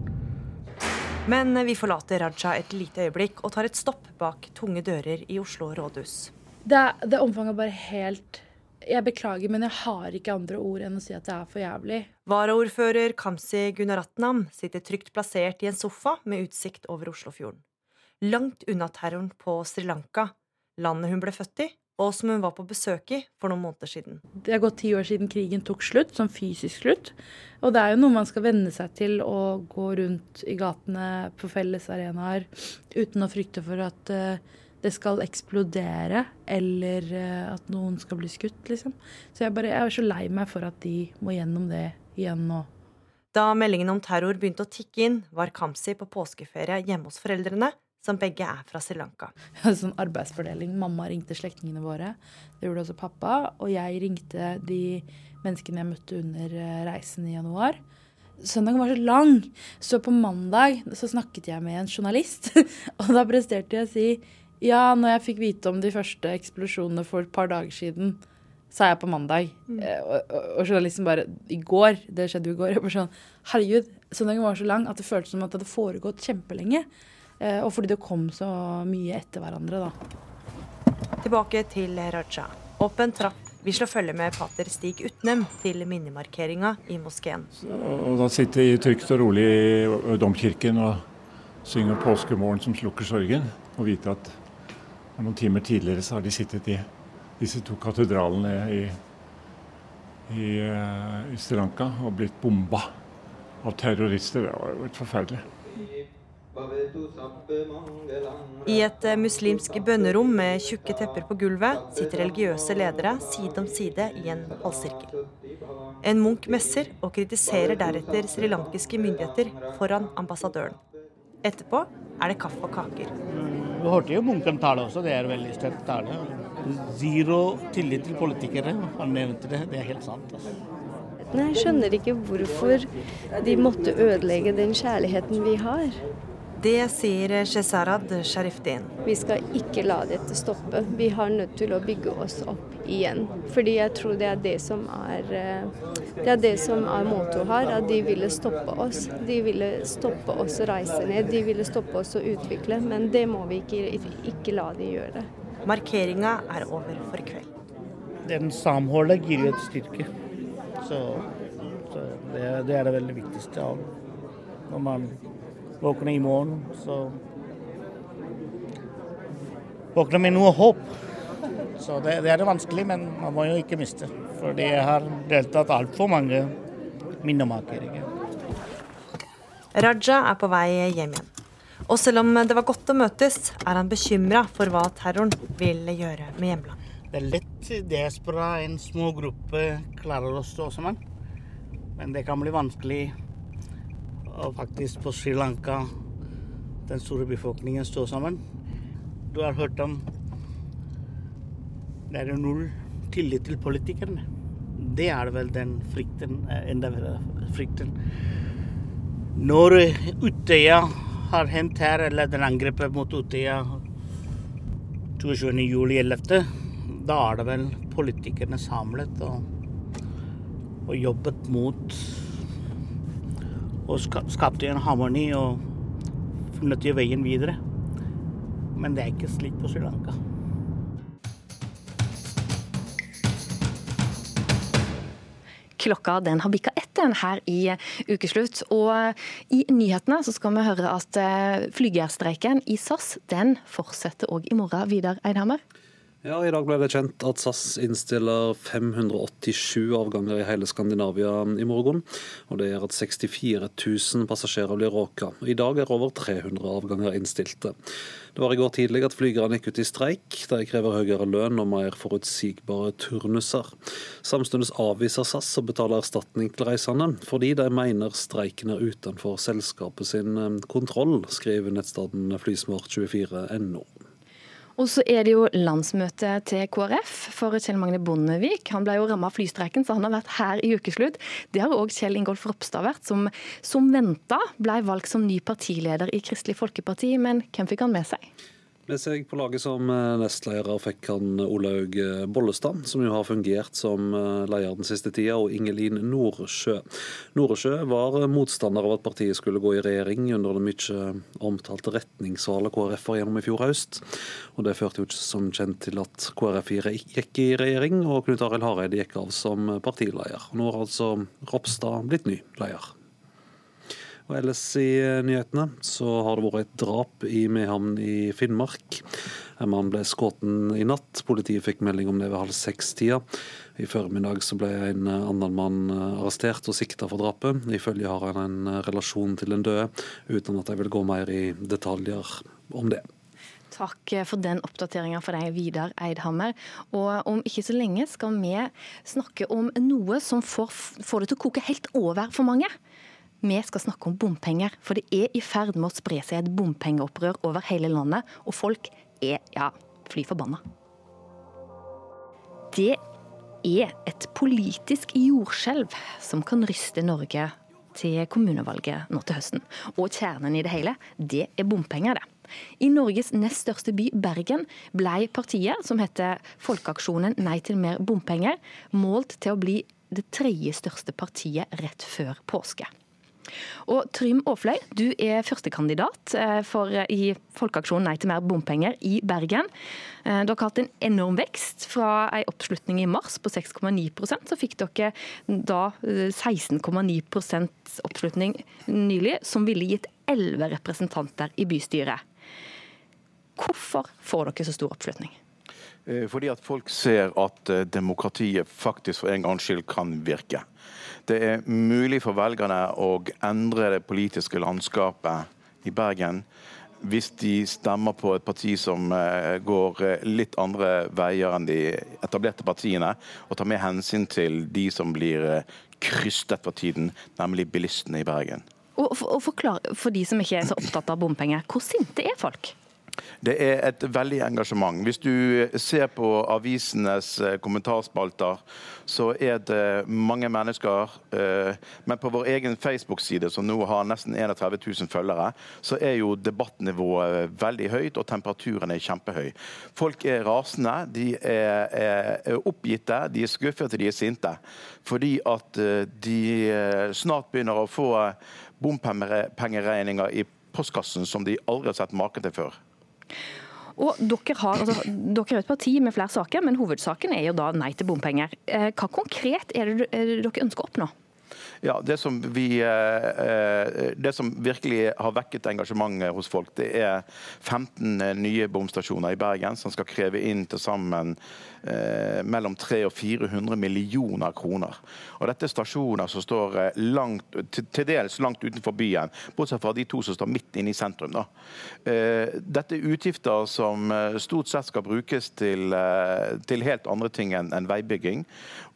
Men vi forlater Raja et lite øyeblikk og tar et stopp bak tunge dører i Oslo rådhus. Det, det omfanget er bare helt Jeg beklager, men jeg har ikke andre ord enn å si at det er for jævlig. Varaordfører Kamzy Gunaratnam sitter trygt plassert i en sofa med utsikt over Oslofjorden. Langt unna terroren på Sri Lanka, landet hun ble født i, og som hun var på besøk i for noen måneder siden. Det er gått ti år siden krigen tok slutt, sånn fysisk slutt. Og det er jo noe man skal venne seg til å gå rundt i gatene på fellesarenaer uten å frykte for at eh, det skal eksplodere, eller eh, at noen skal bli skutt, liksom. Så jeg, bare, jeg er så lei meg for at de må gjennom det igjen nå. Da meldingen om terror begynte å tikke inn, var Kamzy på påskeferie hjemme hos foreldrene, som begge er fra Sri Lanka. Jeg hadde sånn arbeidsfordeling. Mamma ringte slektningene våre. Det gjorde også pappa. Og jeg ringte de menneskene jeg møtte under eh, reisen i januar. Søndagen var så lang, så på mandag så snakket jeg med en journalist. og da presterte jeg å si ja, når jeg fikk vite om de første eksplosjonene for et par dager siden, sa jeg på mandag. Mm. Eh, Og, og, og journalisten bare I går. Det skjedde jo i går. Jeg bare sånn Herregud, søndagen var så lang at det føltes som at det hadde foregått kjempelenge. Eh, og fordi det kom så mye etter hverandre, da. Tilbake til Raja. Opp en trapp. Vi slår følge med pater Stig Utnem til minnemarkeringa i moskeen. Og da sitter jeg trygt og rolig i domkirken og synger påskemorgen som slukker sorgen, og vite at noen timer tidligere så har de sittet i disse to katedralene i, i, eh, i Sri Lanka og blitt bomba av terrorister. Det var jo helt forferdelig. I et eh, muslimsk bønnerom med tjukke tepper på gulvet sitter religiøse ledere side om side i en halvsirkel. En munk messer og kritiserer deretter srilankiske myndigheter foran ambassadøren. Etterpå er det kaffe og kaker. Du hørte jo munken tale også, det er veldig sterk tale. Zero tillit til politikere. Han nevnte det, det er helt sant. Altså. Nei, Jeg skjønner ikke hvorfor de måtte ødelegge den kjærligheten vi har. Det sier Shezarad Sharifdin. Vi skal ikke la dette stoppe. Vi har nødt til å bygge oss opp igjen. Fordi jeg tror det er det som er eh, Det er det som er mottoet her. At de ville stoppe oss. De ville stoppe oss å reise ned. De ville stoppe oss å utvikle. Men det må vi ikke, ikke la de gjøre. Markeringa er over for i kveld. Den samholdet gir jo et styrke. Så, så det, det er det veldig viktigste av når man våkner i morgen, så våkner med noe håp. Så det, det er det vanskelig, men man må jo ikke miste. For det har deltatt altfor mange minnemarkeringer. Raja er på vei hjem igjen. Og selv om det var godt å møtes, er han bekymra for hva terroren vil gjøre med hjemlandet. Det er lett diaspora, en små gruppe klarer å stå sammen. Men det kan bli vanskelig å faktisk på Sri Lanka, den store befolkningen, stå sammen. Du har hørt om det er null tillit til politikerne. Det er vel den frykten, eh, enda verre frykten. Når Utøya har hendt her, eller den angrepet mot Utøya 22.07.11., da er det vel politikerne samlet og, og jobbet mot Og skapte en harmoni og funnet veien videre. Men det er ikke slik på Sri Lanka. Klokka den har bikka ett her i ukeslutt. Og i nyhetene så skal vi høre at eh, flygerstreiken i SAS den fortsetter òg i morgen. Vidar Eidhammer? Ja, I dag ble det kjent at SAS innstiller 587 avganger i hele Skandinavia i morgen. og Det gjør at 64 000 passasjerer blir råka. I dag er over 300 avganger innstilte. Det var i går tidlig at flygerne gikk ut i streik. De krever høyere lønn og mer forutsigbare turnuser. Samtidig avviser SAS å betale erstatning til reisende, fordi de mener streiken er utenfor selskapet sin eh, kontroll, skriver nettstedet flysmart24.no. Og så er det jo landsmøte til KrF for Kjell Magne Bondevik. Han ble jo rammet av flystreiken, så han har vært her i ukeslutt. Det har òg Kjell Ingolf Ropstad vært, som, som venta ble valgt som ny partileder i Kristelig Folkeparti. Men hvem fikk han med seg? Med seg på laget som eh, nestleder fikk han Olaug eh, Bollestad, som jo har fungert som eh, leder den siste tida, og Ingelin Noresjø. Noresjø var motstander av at partiet skulle gå i regjering under det mye omtalte retningsvalget KrF var gjennom i fjor høst. Og Det førte jo ikke som kjent til at KrF gikk i regjering, og Knut Arild Hareide gikk av som partileder. Nå har altså Ropstad blitt ny leder. Og ellers i eh, nyhetene så har det vært et drap i Mehamn i Finnmark. En mann ble skutt i natt. Politiet fikk melding om det ved halv seks-tida. I formiddag så ble en annen mann eh, arrestert og sikta for drapet. Ifølge har han en relasjon til den døde, uten at jeg vil gå mer i detaljer om det. Takk for den oppdateringa for deg, Vidar Eidhammer. Og om ikke så lenge skal vi snakke om noe som får, får det til å koke helt over for mange. Vi skal snakke om bompenger, for det er i ferd med å spre seg et bompengeopprør over hele landet, og folk er ja, fly forbanna. Det er et politisk jordskjelv som kan ryste Norge til kommunevalget nå til høsten. Og kjernen i det hele, det er bompenger, det. I Norges nest største by, Bergen, ble partiet, som heter Folkeaksjonen Nei til mer bompenger, målt til å bli det tredje største partiet rett før påske. Og Trym Aafløy, du er førstekandidat eh, i Folkeaksjonen Nei til mer bompenger i Bergen. Dere har kalt en enorm vekst. Fra en oppslutning i mars på 6,9% så fikk dere da 16,9% oppslutning nylig, som ville gitt 11 representanter i bystyret. Hvorfor får dere så stor oppslutning? Eh, fordi at folk ser at demokratiet faktisk for en gangs skyld kan virke. Det er mulig for velgerne å endre det politiske landskapet i Bergen hvis de stemmer på et parti som eh, går eh, litt andre veier enn de etablerte partiene, og tar med hensyn til de som blir eh, krystet for tiden, nemlig bilistene i Bergen. Og, og forklar for de som ikke er så opptatt av bompenger, hvor sinte er folk? Det er et veldig engasjement. Hvis du ser på avisenes eh, kommentarspalter, så er det mange mennesker. Eh, men på vår egen Facebook-side, som nå har nesten 31 000 følgere, så er jo debattnivået veldig høyt, og temperaturen er kjempehøy. Folk er rasende, de er, oppgitte, de er skuffet de er sinte. Fordi at eh, de snart begynner å få bompengeregninger i postkassen som de aldri har sett maken til før. Og dere, har, altså, dere er et parti med flere saker, men hovedsaken er jo da nei til bompenger. Eh, hva konkret er det dere ønsker å oppnå? Ja, det som, vi, eh, det som virkelig har vekket engasjementet hos folk, det er 15 nye bomstasjoner i Bergen som skal kreve inn til sammen eh, mellom 300 og 400 millioner kroner. Og Dette er stasjoner som står eh, langt, til dels langt utenfor byen, bortsett fra de to som står midt inne i sentrum. Da. Dette er utgifter som stort sett skal brukes til, til helt andre ting enn en veibygging,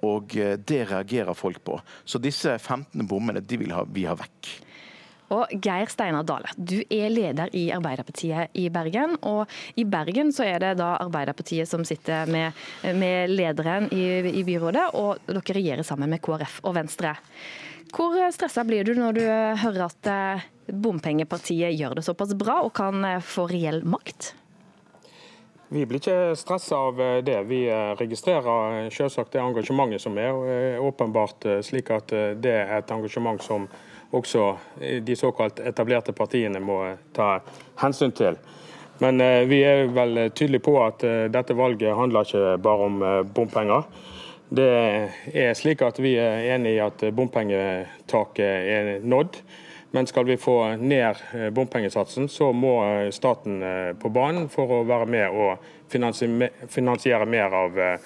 og det reagerer folk på. Så disse 15 bommene de vil ha, vi ha vekk. Og Geir Steinar Dale, du er leder i Arbeiderpartiet i Bergen. Og i Bergen så er det da Arbeiderpartiet som sitter med, med lederen i, i, byrådet, og dere regjerer sammen med KrF og Venstre. Hvor stressa blir du når du hører at eh, bompengepartiet gjør det såpass bra og kan eh, få reell makt? Vi blir ikke stressa av eh, det. Vi registrerer selvsagt det engasjementet som er. og er åpenbart slik at det er et engasjement som også de såkalt etablerte partiene må ta hensyn til. Men vi er vel tydelige på at dette valget handler ikke bare om bompenger. Det er slik at Vi er enig i at bompengetaket er nådd. Men skal vi få ned eh, bompengesatsen, så må eh, staten eh, på banen for å være med og finansiere mer av Eh,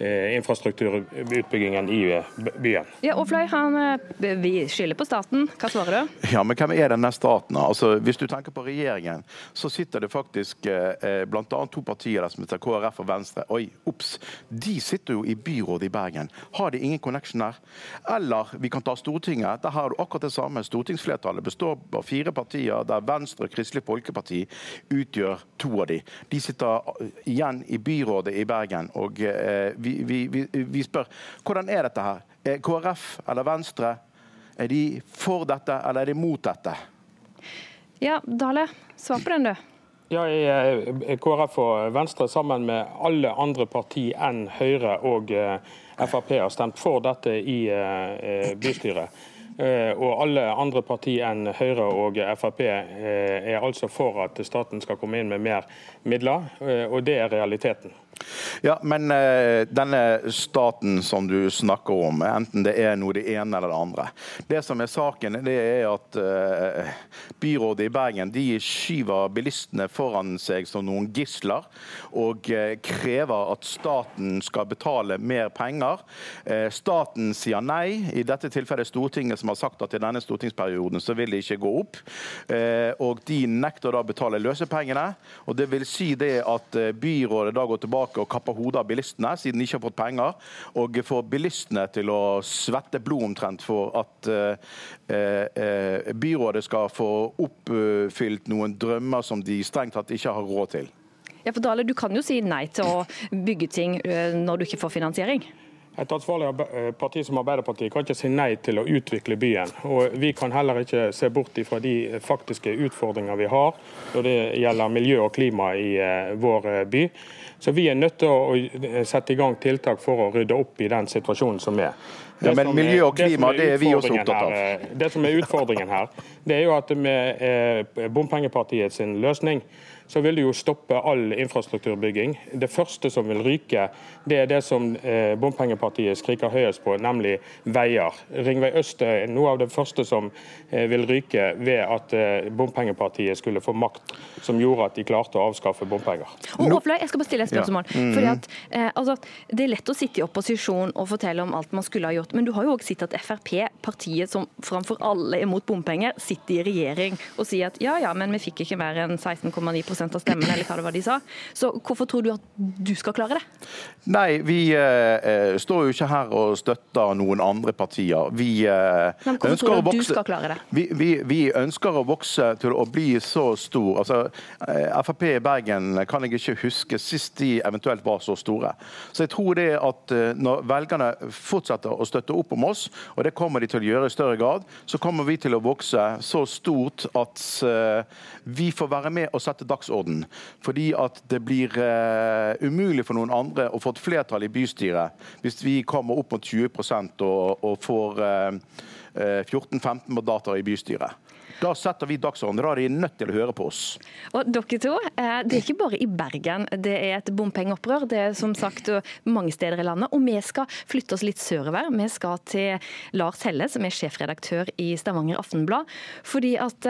infrastrukturutbyggingen i eh, byen. Ja, og Fløy, han, eh, Vi skylder på staten. Hva svarer du? Ja, men Hvem er denne staten? Altså, hvis du tenker på regjeringen, så sitter det faktisk eh, bl.a. to partier der som heter KrF og Venstre. Oi, ops! De sitter jo i byrådet i Bergen. Har de ingen connection der? Eller vi kan ta Stortinget. Der har du akkurat det samme. Stortingsflertallet består av fire partier, der Venstre og Kristelig Folkeparti utgjør to av de. De sitter igjen i byrådet i Bergen. og eh, vi vi, vi, vi, spør hvordan er dette her? Er KrF eller Venstre er de for dette, eller er de mot dette? Ja, Dale, svar på den, du. Ja, KrF og Venstre sammen med alle andre partier enn Høyre og eh, Frp har stemt for dette i eh, bystyret. Eh, og alle andre partier enn Høyre og Frp er altså for at staten skal komme inn med mer midler, og det er realiteten. Ja, men uh, denne staten som du snakker om, enten det er noe det ene eller det andre. Det som er saken, det er at uh, byrådet i Bergen de skyver bilistene foran seg som noen gisler, og uh, krever at staten skal betale mer penger. staten sier nei, i dette tilfellet Stortinget som har sagt at i denne stortingsperioden så vil det ikke gå opp. Og de nekter da å betale løsepengene. Og det vil si det at byrådet da går tilbake og kapper hodet av bilistene, siden de ikke har fått penger. Og får bilistene til å svette blod omtrent for at eh, eh, byrådet skal få oppfylt noen drømmer som de strengt tatt ikke har råd til. Ja, for Dale, Du kan jo si nei til å bygge ting eh, når du ikke får finansiering. Et ansvarlig eh, parti som Arbeiderpartiet kan ikke si nei til å utvikle byen. Og Vi kan heller ikke se bort fra de faktiske utfordringer vi har når det gjelder miljø og klima i eh, vår eh, by. Så vi er nødt til å sette i gang tiltak for å rydde opp i den situasjonen som er. Ja, men miljø og klima, det er vi også opptatt av. her, Det som er utfordringen her, det er jo at med bompengepartiet sin løsning, så vil det jo stoppe all infrastrukturbygging. Det første som vil ryke, det er det som eh, bompengepartiet skriker høyest på, nemlig veier. Ringvei øst er noe av det første som eh, vil ryke ved at eh, bompengepartiet skulle få makt som gjorde at de klarte å avskaffe bompenger. Og Åfløy, jeg skal bare stille et spørsmål. Ja. Mhm. Fordi at, eh, altså, det er lett å sitte i opposisjon og fortelle om alt man skulle ha gjort, men du har jo også sett at Frp, partiet som framfor alle er mot bompenger, sitter i regjering og sier at ja ja, men vi fikk ikke mer enn 16,9 av stemmen, eller hva det var de sa. Så hvorfor tror du at du skal klare det? Nei, vi eh, står jo ikke her og støtter noen andre partier. Vi eh, Men hvorfor ønsker tror å du at du skal klare det? vi, vi, vi ønsker å vokse til å bli så stor. Altså, eh, Frp i Bergen kan jeg ikke huske sist de eventuelt var så store. Så jeg tror det at eh, når velgerne fortsetter å støtte opp om oss, og det kommer de til å gjøre i større grad, så kommer vi til å vokse så stort at eh, vi får være med og sette dagsorden. Fordi at det blir eh, umulig for noen andre å få et flertall i bystyret hvis vi kommer opp mot 20 og, og får eh, eh, 14-15 mandater i bystyret. Da setter vi dagsorden. Da er de nødt til å høre på oss. Og dere to, eh, Det er ikke bare i Bergen det er et bompengeopprør. Det er som sagt mange steder i landet. Og vi skal flytte oss litt sørover. Vi skal til Lars Helle, som er sjefredaktør i Stavanger Aftenblad. Fordi at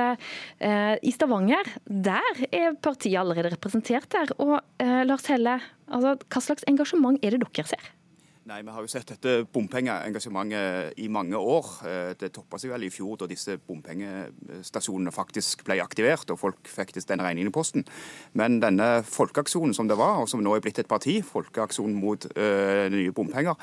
eh, i Stavanger, der er partiet allerede representert der. Og eh, Lars Helle, altså, hva slags engasjement er det dere ser? Nei, Vi har jo sett dette bompengeengasjementet i mange år. Eh, Det toppa seg vel i fjor da disse bompengestasjonene faktisk ble aktivert og folk fikk denne regningen i posten. Men denne folkeaksjonen som det var, og som nå er blitt et parti, Folkeaksjonen mot øh, nye bompenger,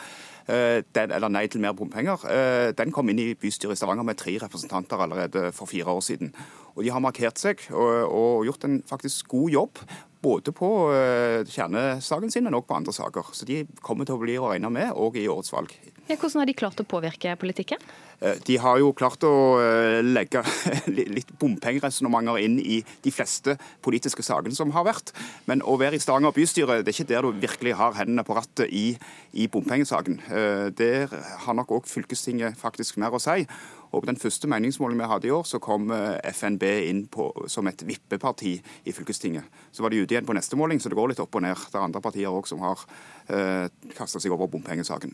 øh, den, eller Nei til mer bompenger, øh, den kom inn i bystyret i Stavanger med tre representanter allerede for fire år siden. Og De har markert seg og, og gjort en faktisk god jobb. Både på øh, kjernesaken sin, men også på andre saker. Så de kommer til å bli å regne med òg i årets valg. Ja, hvordan har de klart å påvirke politikken? Eh, De har jo klart å eh, legge litt bompengeresonnementer inn i de fleste politiske sakene som har vært. Men å være i Stavanger bystyre, det er ikke der du virkelig har hendene på rattet i, i bompengesaken. Eh, Der har nok òg fylkestinget faktisk mer å si. Og på den første meningsmålingen vi hadde i år, så kom eh, FNB inn på, som et vippeparti i fylkestinget. Så var de ute igjen på neste måling, så det går litt opp og ned. Det er andre partier òg som har eh, kasta seg over bompengesaken.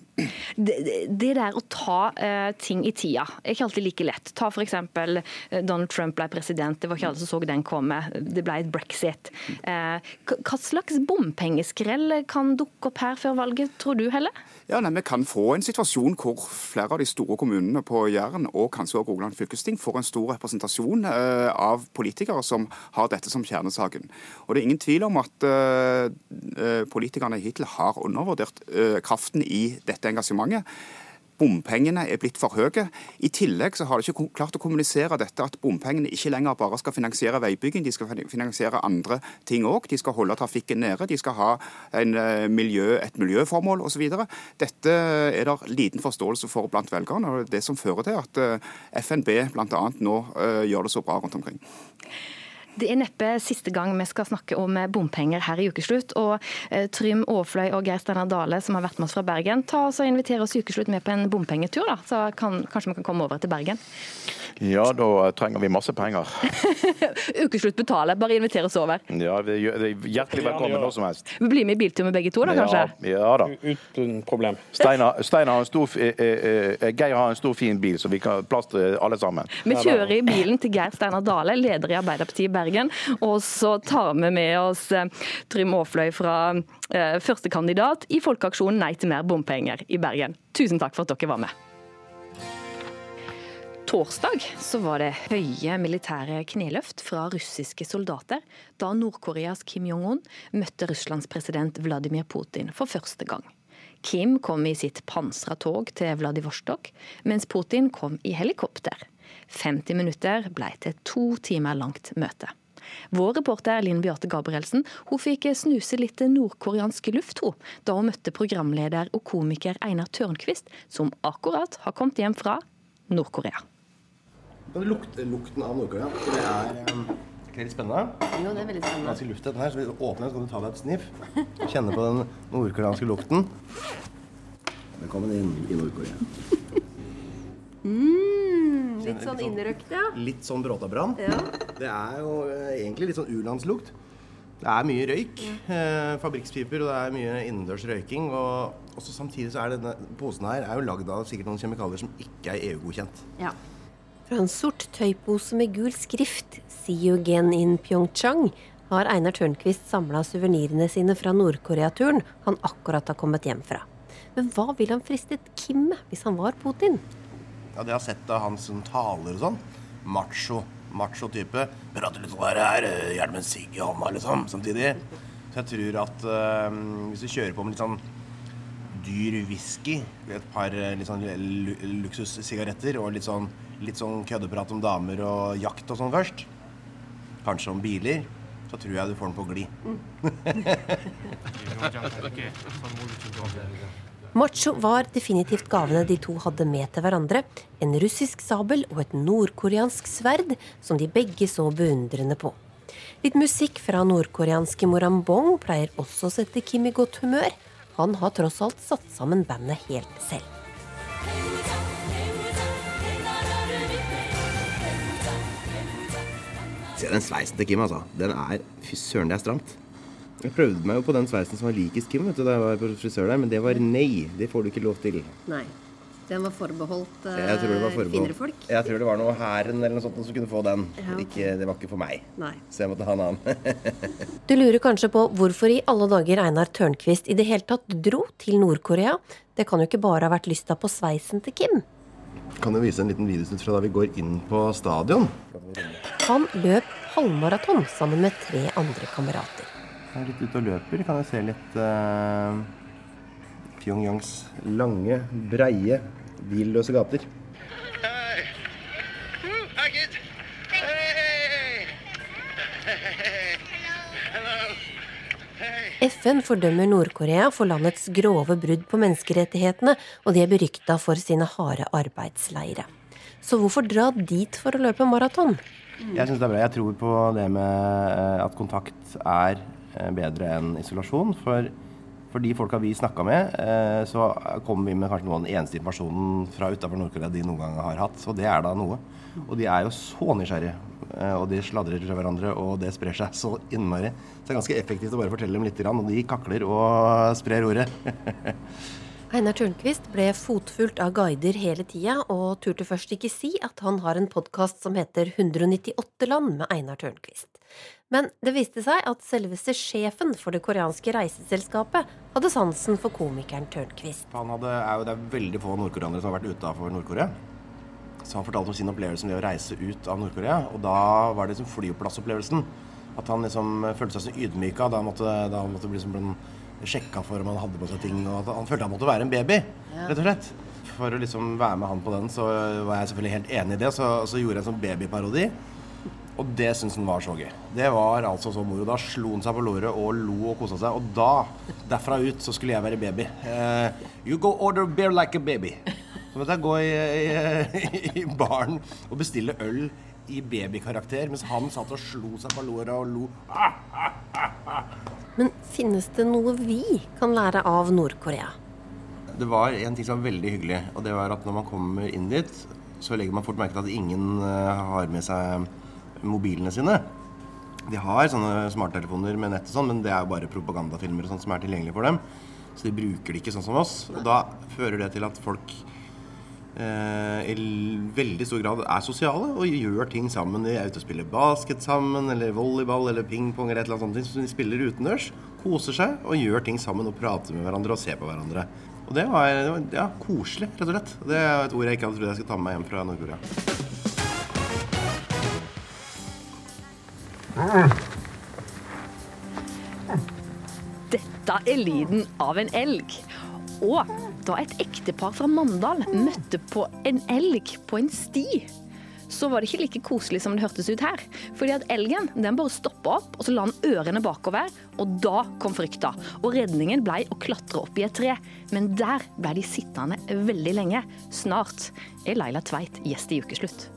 det, det- der å ta eh, ting i tida er ikke alltid like lett. Ta f.eks. Uh, Donald Trump ble president, det var ikke alle som så den komme. Det ble et brexit. Eh, hva slags bompengeskrell kan dukke opp her før valget, tror du, Helle? Ja, nei, Vi kan få en situasjon hvor flere av de store kommunene på Jæren og kanskje også Rogaland fylkesting får en stor representasjon eh, av politikere som har dette som kjernesaken. Og Det er ingen tvil om at eh, eh, politikerne hittil har undervurdert kraften i dette engasjementet. Bompengene er blitt for høye. I tillegg så har de ikke klart å kommunisere dette at bompengene ikke lenger bare skal finansiere veibygging, de skal finansiere andre ting òg. De skal holde trafikken nede, de skal ha eh, miljø, et miljøformål osv. Dette er det liten forståelse for blant velgerne, og det som fører til at eh, FNB bl.a. nå eh, gjør det så bra rundt omkring. Det er neppe siste gang vi skal snakke om bompenger her i Ukeslutt. Og eh, Trym Aafløy og Geir Steinar Dale, som har vært med oss fra Bergen, ta oss og inviter oss i Ukeslutt med på en bompengetur, da. Så kan, kanskje vi kan komme over til Bergen. Ja, da trenger vi masse penger. Ukeslutt betaler, bare inviter oss over. Ja, vi er er hjertelig velkommen når som helst. Vi blir med i biltur med begge to, da, kanskje? Ja, ja da. Uten problem. Steinar, Steinar har en stor, eh, eh, eh, Geir har en stor fin bil, så vi kan plastre plass til alle sammen. Vi kjører i bilen til Geir Steinar Dale, leder i Arbeiderpartiet i Bergen. Og så tar vi med oss eh, Trym Aafløy fra eh, førstekandidat i Folkeaksjonen Nei til mer bompenger i Bergen. Tusen takk for at dere var med. torsdag så var det høye militære kneløft fra russiske soldater da Nord-Koreas Kim Jong-un møtte Russlands president Vladimir Putin for første gang. Kim kom i sitt pansra tog til Vladivostok, mens Putin kom i helikopter. 50 minutter ble til to timer langt møte. Vår reporter Linn Beate Gabrielsen hun fikk snuse litt nordkoreansk luft hun, da hun møtte programleder og komiker Einar Tørnquist, som akkurat har kommet hjem fra Nord-Korea. Du lukten av Nord-Korea? Det er um, ikke litt spennende? Jo, det er veldig spennende. Ganske luft her, så vi åpner, så kan du ta deg et sniff. Kjenne på den nordkoreanske lukten. Velkommen inn i Nord-Korea. Mm, litt sånn innrøkt, ja. Litt sånn bråtabrann. Ja. Det er jo eh, egentlig litt sånn u-landslukt. Det er mye røyk. Eh, fabrikkspiper, og det er mye innendørs røyking. Og også samtidig så er denne posen her er jo lagd av sikkert noen kjemikalier som ikke er EU-godkjent. Ja. Fra en sort tøypose med gul skrift, again in Pyeongchang', har Einar Tørnquist samla suvenirene sine fra Nord-Korea-turen han akkurat har kommet hjem fra. Men hva ville han fristet Kim med hvis han var Putin? Ja, det jeg har sett av hans taler og sånn. Macho. Macho type. Prater litt sånn her, her eh, gjerne med en sigg i hånda, liksom, samtidig. Så jeg tror at eh, hvis du kjører på med litt sånn dyr whisky, et par eh, litt sånn luksussigaretter og litt sånn, litt sånn køddeprat om damer og jakt og sånn først, kanskje om biler, så tror jeg du får den på glid. Macho var definitivt gavene de to hadde med til hverandre. En russisk sabel og et nordkoreansk sverd som de begge så beundrende på. Litt musikk fra nordkoreanske Morambong pleier også å sette Kim i godt humør. Han har tross alt satt sammen bandet helt selv. Se den sveisen til Kim, altså. Den er Fy søren, det er stramt. Jeg prøvde meg jo på den sveisen som var likest Kim vet du, da jeg var på frisør der, men det var nei. Det får du ikke lov til. Nei. Den var forbeholdt uh, Jeg tror det var forbeholdt- finere folk. Jeg tror det var noe hæren eller noe sånt som kunne få den. Ja. Ikke, det var ikke for meg. Nei. Så jeg måtte ha en annen. Du lurer kanskje på hvorfor i alle dager Einar Tørnquist i det hele tatt dro til Nord-Korea? Det kan jo ikke bare ha vært lysta på sveisen til Kim. kan jo vise en liten videosnutt fra da vi går inn på stadion. Han løp halvmaraton sammen med tre andre kamerater. Jeg er litt ute og løper. Kan jeg se litt uh, Pyongyangs lange, breie, billøse gater. FN fordømmer Nord-Korea for landets grove brudd på menneskerettighetene, og de er berykta for sine harde arbeidsleire. Så hvorfor dra dit for å løpe maraton? Jeg syns det er bra. Jeg tror på det med eh, at kontakt er bedre enn isolasjon. For, for de folka vi snakka med, eh, så kommer vi med kanskje noe av den eneste informasjonen fra utafor Nord-Korea de noen gang har hatt. Og det er da noe. Og de er jo så nysgjerrige. eh, Og de sladrer til hverandre, og det sprer seg så innmari. Så det er ganske effektivt å bare fortelle dem litt, og de kakler og sprer ordet. Einar Tørnquist ble fotfulgt av guider hele tida, og turte først ikke si at han har en podkast som heter 198 land med Einar Tørnquist. Men det viste seg at selveste sjefen for det koreanske reiseselskapet hadde sansen for komikeren Tørnquist. Han hadde, er jo, det er veldig få nordkoreanere som har vært utafor Nord-Korea. Så han fortalte om sin opplevelse med å reise ut av Nord-Korea. Og da var det liksom flyplassopplevelsen. At han liksom følte seg så ydmyka. Da måtte, da måtte bli liksom sjekka for om han hadde på seg ting. Og at han følte han måtte være en baby, Ja. rett og slett. For å liksom være med han på den, så var jeg selvfølgelig helt enig i det. Så, så gjorde jeg en sånn babyparodi. Og det syntes han var så gøy. Det var altså så moro. Da slo han seg på låret og lo og kosa seg. Og da, derfra ut, så skulle jeg være baby. Uh, you go order beer like a baby. Så måtte jeg gå i, i, i baren og bestille øl i babykarakter, mens han satt og slo seg på låret og lo. Men finnes det noe vi kan lære av Nord-Korea? Det var en ting som var veldig hyggelig, og det var at når man kommer inn dit, så legger man fort merke til at ingen eh, har med seg mobilene sine. De har sånne smarttelefoner med nett og sånn, men det er jo bare propagandafilmer og sånt som er tilgjengelig for dem. Så de bruker det ikke sånn som oss. Og da fører det til at folk eh, i veldig stor grad er sosiale og gjør ting sammen. De er ute og spiller basket sammen, eller volleyball eller pingpong eller et eller annet sånt. Så de spiller utendørs, koser seg og gjør ting sammen og prater med hverandre og ser på hverandre. Og det var, det var ja, koselig, rett og slett. Det er et ord jeg ikke hadde trodd jeg skulle ta med meg hjem fra Nord-Korea. Dette er lyden av en elg. Og da et ektepar fra Mandal møtte på en elg på en sti, så var det ikke like koselig som det hørtes ut her. Fordi at elgen den bare stoppa opp, og så la han ørene bakover. Og da kom frykta. Og redningen ble å klatre opp i et tre. Men der ble de sittende veldig lenge. Snart er Laila Tveit gjest i Ukeslutt.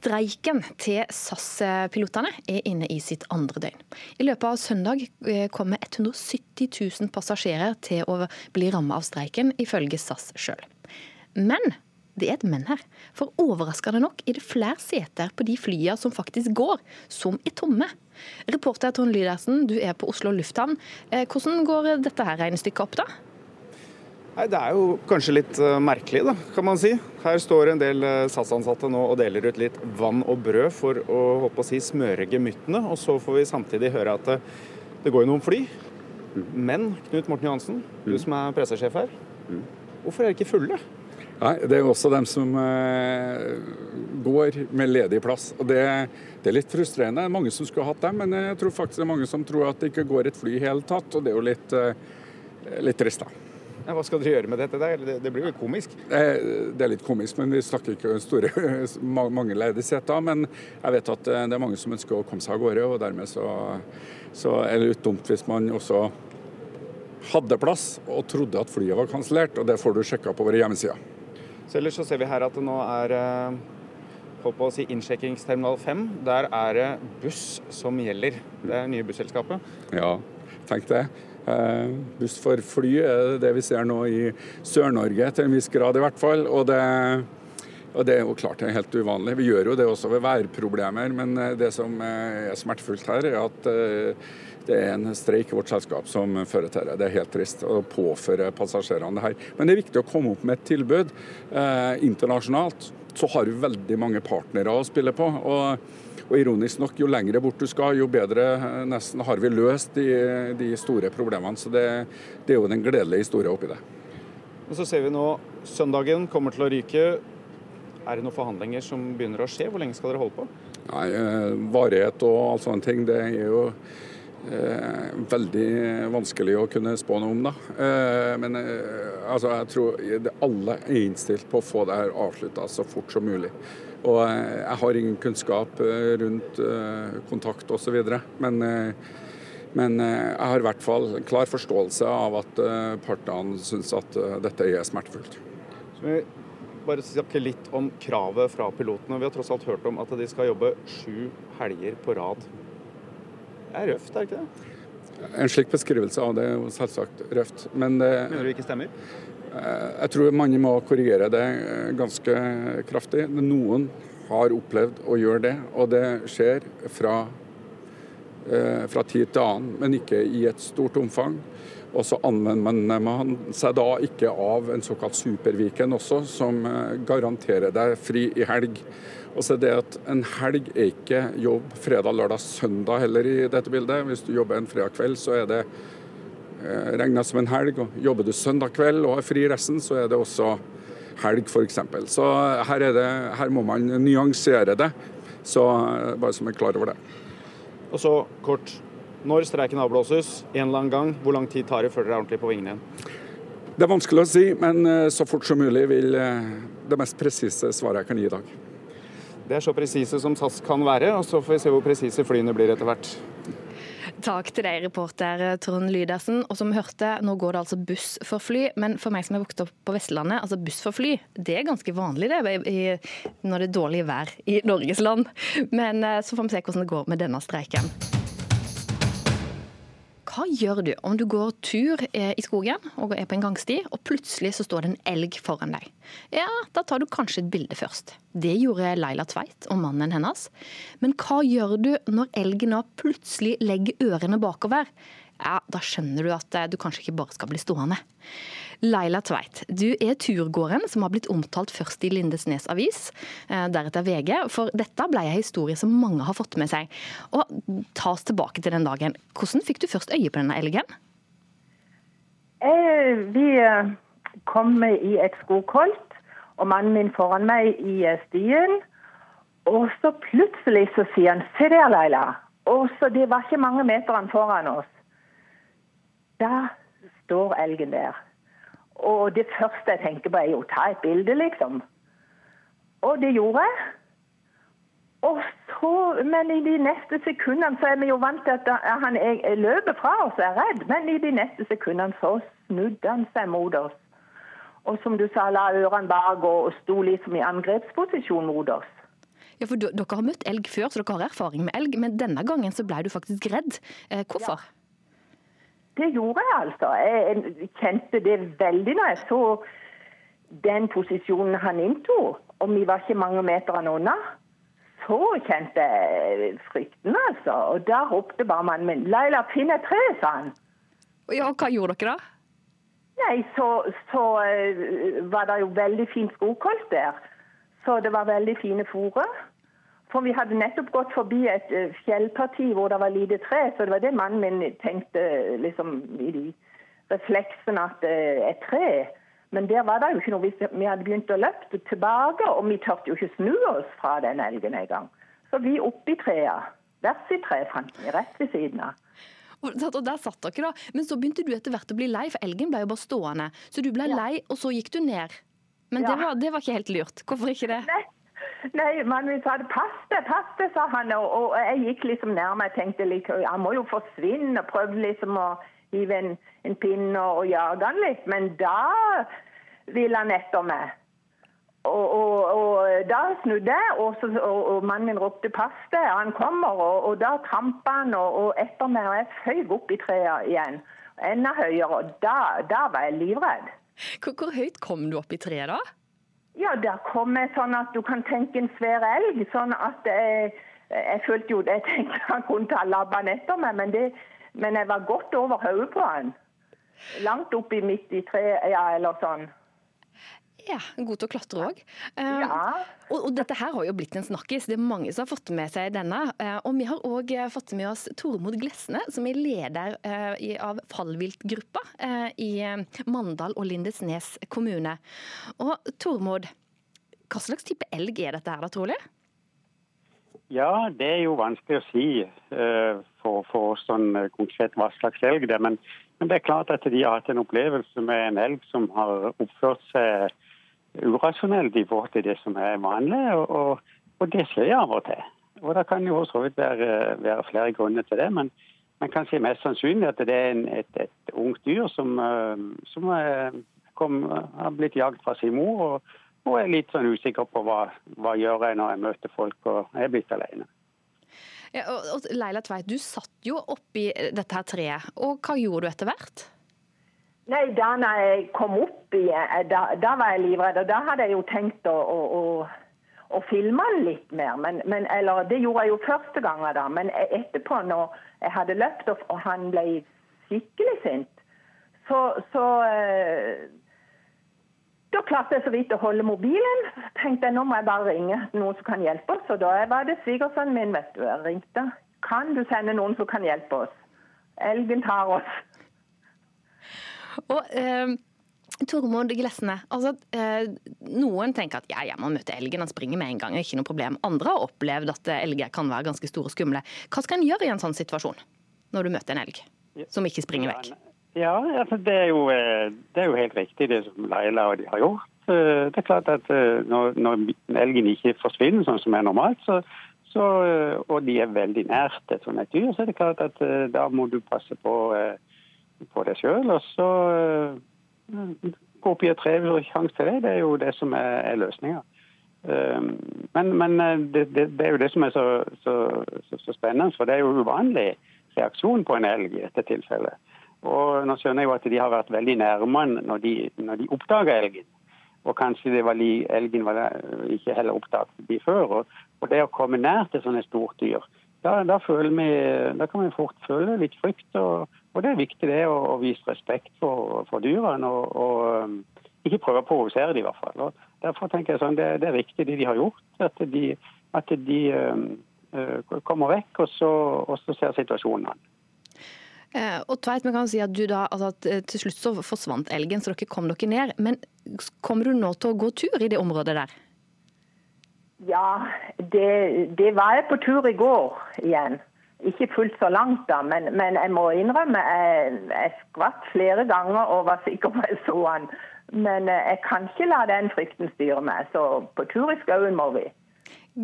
Streiken til SAS-pilotene er inne i sitt andre døgn. I løpet av søndag eh, kommer 170 000 passasjerer til å bli rammet av streiken, ifølge SAS sjøl. Men det er et men her. For overraskende nok er det flere seter på de flyene som faktisk går, som er tomme. Reporter Trond Lydersen, du er på Oslo lufthavn. Eh, Hvordan går dette her regnestykket opp, da? Nei, Det er jo kanskje litt eh, merkelig, da, kan man si. Her står en del eh, SAS-ansatte nå og deler ut litt vann og brød for å håpe å si, smøre gemyttene. Og så får vi samtidig høre at det, det går jo noen fly. Men Knut Morten Johansen, du som er pressesjef her. Hvorfor er de ikke fulle? Nei, Det er jo også dem som eh, går med ledig plass. og det, det er litt frustrerende. Er mange som skulle hatt dem, men jeg tror faktisk det er mange som tror at det ikke går et fly i hele tatt. Og det er jo litt, eh, litt trist, da. Hva skal dere gjøre med dette? der? Det, det blir jo komisk. Det, det er litt komisk, men vi snakker ikke om store, ma- mange ledige seter. Men jeg vet at eh, det er mange som ønsker å komme seg av gårde, og dermed så, så er det litt dumt hvis man også hadde plass og trodde at flyet var kansellert, og det får du sjekka på våre hjemmesider. Så ellers så ser vi her at det nå er eh, holdt på å si innsjekkingsterminal 5. Der er det buss som gjelder. Det er nye busselskapet. Ja, tenk det. Eh, buss for fly er det vi ser nå i Sør-Norge, til en viss grad i hvert fall. Og det, og det er jo klart det er helt uvanlig. Vi gjør jo det også ved værproblemer, men eh, det som eh, er smertefullt her, er at det er en streik i vårt selskap som fører til det. Det er helt trist å påføre passasjerene det her. Men det er viktig å komme opp med et tilbud eh, internasjonalt. Så har vi veldig mange partnere å spille på. og og ironisk nok, jo lengre bort du skal, jo bedre eh, nesten har vi løst de, de store problemene. Så det, det er jo den gledelige historien oppi det. Og så ser vi nå søndagen kommer til å ryke. Er det noen forhandlinger som begynner å skje? Hvor lenge skal dere holde på? Nei, eh, Varighet og alt sånne ting, det er jo eh, veldig vanskelig å kunne spå noe om. da. Eh, men eh, altså, jeg tror alle er innstilt på å få det her avslutta så fort som mulig. Og eh, jeg har ingen kunnskap eh, rundt eh, kontakt osv. Men, men jeg har i hvert fall en klar forståelse av at partene syns at dette er smertefullt. Så vi bare snakke litt om kravet fra pilotene. Vi har tross alt hørt om at de skal jobbe sju helger på rad. Det er røft, er det ikke det? En slik beskrivelse av det er jo selvsagt røft. Men det, Mener du ikke stemmer? Eh, Jeg tror mange må korrigere det eh, ganske kraftig. Noen har opplevd å gjøre det, og det skjer fra, eh, fra tid til annen, men ikke i et stort omfang. Og så anvender man seg da ikke av en såkalt Superviken også, som eh, garanterer deg fri i helg. Og så det at En helg er ikke jobb fredag, lørdag, søndag heller i dette bildet. Hvis du jobber en fredag kveld, så er det eh, regna som en helg. og Jobber du søndag kveld og har fri resten, så er det også helg f.eks. Så her, er det, her må man nyansere det. Så eh, bare så man er klar over det. Og så kort. Når streiken avblåses, en eller annen gang, hvor lang tid tar det før dere er ordentlig på vingene igjen? Det er vanskelig å si, men eh, så fort som mulig vil det mest presise svaret jeg kan gi i dag. Det er så presise som SAS kan være, og så får vi se hvor presise flyene blir etter hvert. Takk til deg, reporter Trond Lydersen. Og som vi hørte, nå går det altså buss for fly. Men for meg som er vokst opp på Vestlandet, altså buss for fly, det er ganske vanlig det, når det er dårlig vær i Norges land. Men eh, så får vi se hvordan det går med denne streiken. Hva gjør du om du går tur eh, i skogen og er på en gangsti, og plutselig så står det en elg foran deg? Ja, da tar du kanskje et bilde først. Det gjorde Laila Tveit og mannen hennes. Men hva gjør du når elgen nå plutselig legger ørene bakover? Ja, da skjønner du at eh, du kanskje ikke bare skal bli stående. Laila Tveit, du er turgåeren som har blitt omtalt først i Lindesnes avis, eh, deretter VG. For dette ble en historie som mange har fått med seg. Og ta oss tilbake til den dagen. Hvordan fikk du først øye på denne elgen? Eh, vi kom i et skogholt, og mannen min foran meg i stien. Og så plutselig så sier han 'se der, Laila'. Og så Det var ikke mange meterne foran oss. Da står elgen der. Og det første jeg tenker på, er jo ta et bilde, liksom. Og det gjorde jeg. Og så, Men i de neste sekundene så er vi jo vant til at han er- løper fra oss og er redd. Men i de neste sekundene så snudde han seg mot oss. Og som du sa, la ørene bare gå og sto liksom i angrepsposisjon mot oss. Ja, for du- Dere har møtt elg før, så dere har erfaring med elg, men denne gangen så ble du faktisk redd. Eh, hvorfor? Det gjorde jeg altså. Jeg kjente det veldig når jeg så den posisjonen han inntok. Og vi var ikke mange meterne unna. Så kjente jeg frykten, altså. Og da ropte bare mannen min 'Laila, finn et tre', sa han. Ja, og Hva gjorde dere da? Nei, så, så eh, var det jo veldig fint skogholt der. Så det var veldig fine fòrer. For vi hadde nettopp gått forbi et eh, fjellparti hvor det var lite tre, så det var det mannen min tenkte liksom i de refleksene at det et tre. Men der var det jo ikke noe. Vi, hadde begynt å løpe tilbake, og vi turte jo ikke snu oss fra den elgen engang. Så vi oppi trea. Hvert sitt tre fant vi rett ved siden av. Og der satt dere da. Men så begynte du etter hvert å bli lei, for elgen ble jo bare stående. Så du ble lei, og så gikk du ned. Men det, var, det var ikke helt lurt. Hvorfor ikke det? Nei, mannen min sa det. Pass deg, sa han. Og, og jeg gikk liksom nærme. og tenkte like, han må jo forsvinne. Og prøvde liksom å hive en, en pinne og, og jage han litt. Men da ville han etter meg. Og, og, og da snudde jeg, og, mannen min ropte 'pass deg', han kommer. Og, da trampa han og etter meg, og jeg føyk opp i treet igjen. Enda høyere. Og da, da var jeg livredd. Hvor, hvor høyt kom du opp i treet da? Ja, der kom jeg sånn at du kan tenke en svær elg. Sånn at jeg, jeg følte jo det. Jeg tenkte han kunne ta labbene etter meg, men, det, men jeg var godt over hodet på han. Langt oppi midt i treet, ja, eller sånn. Ja, god til å klatre òg. og, og dette her har jo blitt en snakkis. Det er mange som har fått med seg denne. Eh, og vi har òg fått med oss Tormod Glesne, som er leder eh, av fallviltgruppa eh, i eh, Mandal og Lindesnes kommune. Og Tormod, hva slags type elg er dette her da, trolig? Ja, det er jo vanskelig å si eh, for, for sånn eh, konkret hva slags elg det er. Men, men det er klart at de har hatt en opplevelse med en elg som har oppført seg urasjonelt i forhold til det som er vanlig, og, og, det skjer av og til. Og Det kan jo så være, være flere grunner til det, men, men kanskje mest sannsynlig at det er en, et, et ungt dyr som, eh, som kom, har blitt jagd fra sin mor. og og er litt sånn usikker på hva, hva gjør jeg når jeg møter folk og er blitt alene. Ja, og Leila Tveit, du satt jo oppi dette her treet. Og hva gjorde du etter hvert? Nei, da jeg kom opp igjen, da, da var jeg livredd. Og da hadde jeg jo tenkt å, å, å, å filme den litt mer. Men, men, eller det gjorde jeg jo første gangen, da. Men etterpå, når jeg hadde løpt og han ble skikkelig sint, så, så eh, Da klarte jeg så vidt å holde mobilen. Tenkte jeg nå må jeg bare ringe noen som kan hjelpe oss. Og da var det svigersønnen min, vet du. Jeg ringte. Kan du sende noen som kan hjelpe oss? Elgen tar oss. Og eh, Tormod Glesne, altså, eh, noen tenker at ja, ja, man møter elgen, han springer med en gang, ikke noe problem. Andre har opplevd at elger kan være ganske store og skumle. Hva skal en gjøre i en sånn situasjon, når du møter en elg som ikke springer vekk? Ja, altså det, er jo, eh, det er jo helt riktig det som Laila og de har gjort. Eh, Det er klart at eh, når, når elgen ikke forsvinner sånn som er normalt, så, så, og de er veldig nært et sånt dyr, så er det klart at da må du passe på, på det sjøl. Og så gå opp i et tre hvis du har sjanse til det. Det er jo det som er, er løsninga. Men, men det, det, det, er jo det som er så, så, så, så spennende, for det er jo uvanlig reaksjon på en elg i dette tilfellet. Og nå skjønner jeg jo at de har vært veldig nærme når de, når de oppdaga elgen. Og kanskje det var li, elgen var ikke heller oppdaget de før. Og, og, det å komme nær til sånne stort dyr, da, da, vi, da, kan vi fort føle litt frykt. Og, og det er viktig det å, å vise respekt for, for dyrene, og, og, ikke prøve å provosere dem i hvert fall. Og derfor tenker jeg sånn, det, det, er riktig det de har gjort. At de, at de uh, kommer vekk, og så, og så ser situasjonen an. Eh, og Tveit, vi kan si at du da, altså at eh, Til slutt så forsvant elgen, så dere kom dere ned. Men kommer du nå til å gå tur i det området der? Ja, det, det var jeg på tur i går igjen. Ikke fullt så langt, da, men, men jeg må innrømme jeg, jeg skvatt flere ganger og var sikker på jeg så han. Men eh, jeg kan ikke la den frykten styre meg, så på tur i skauen må vi.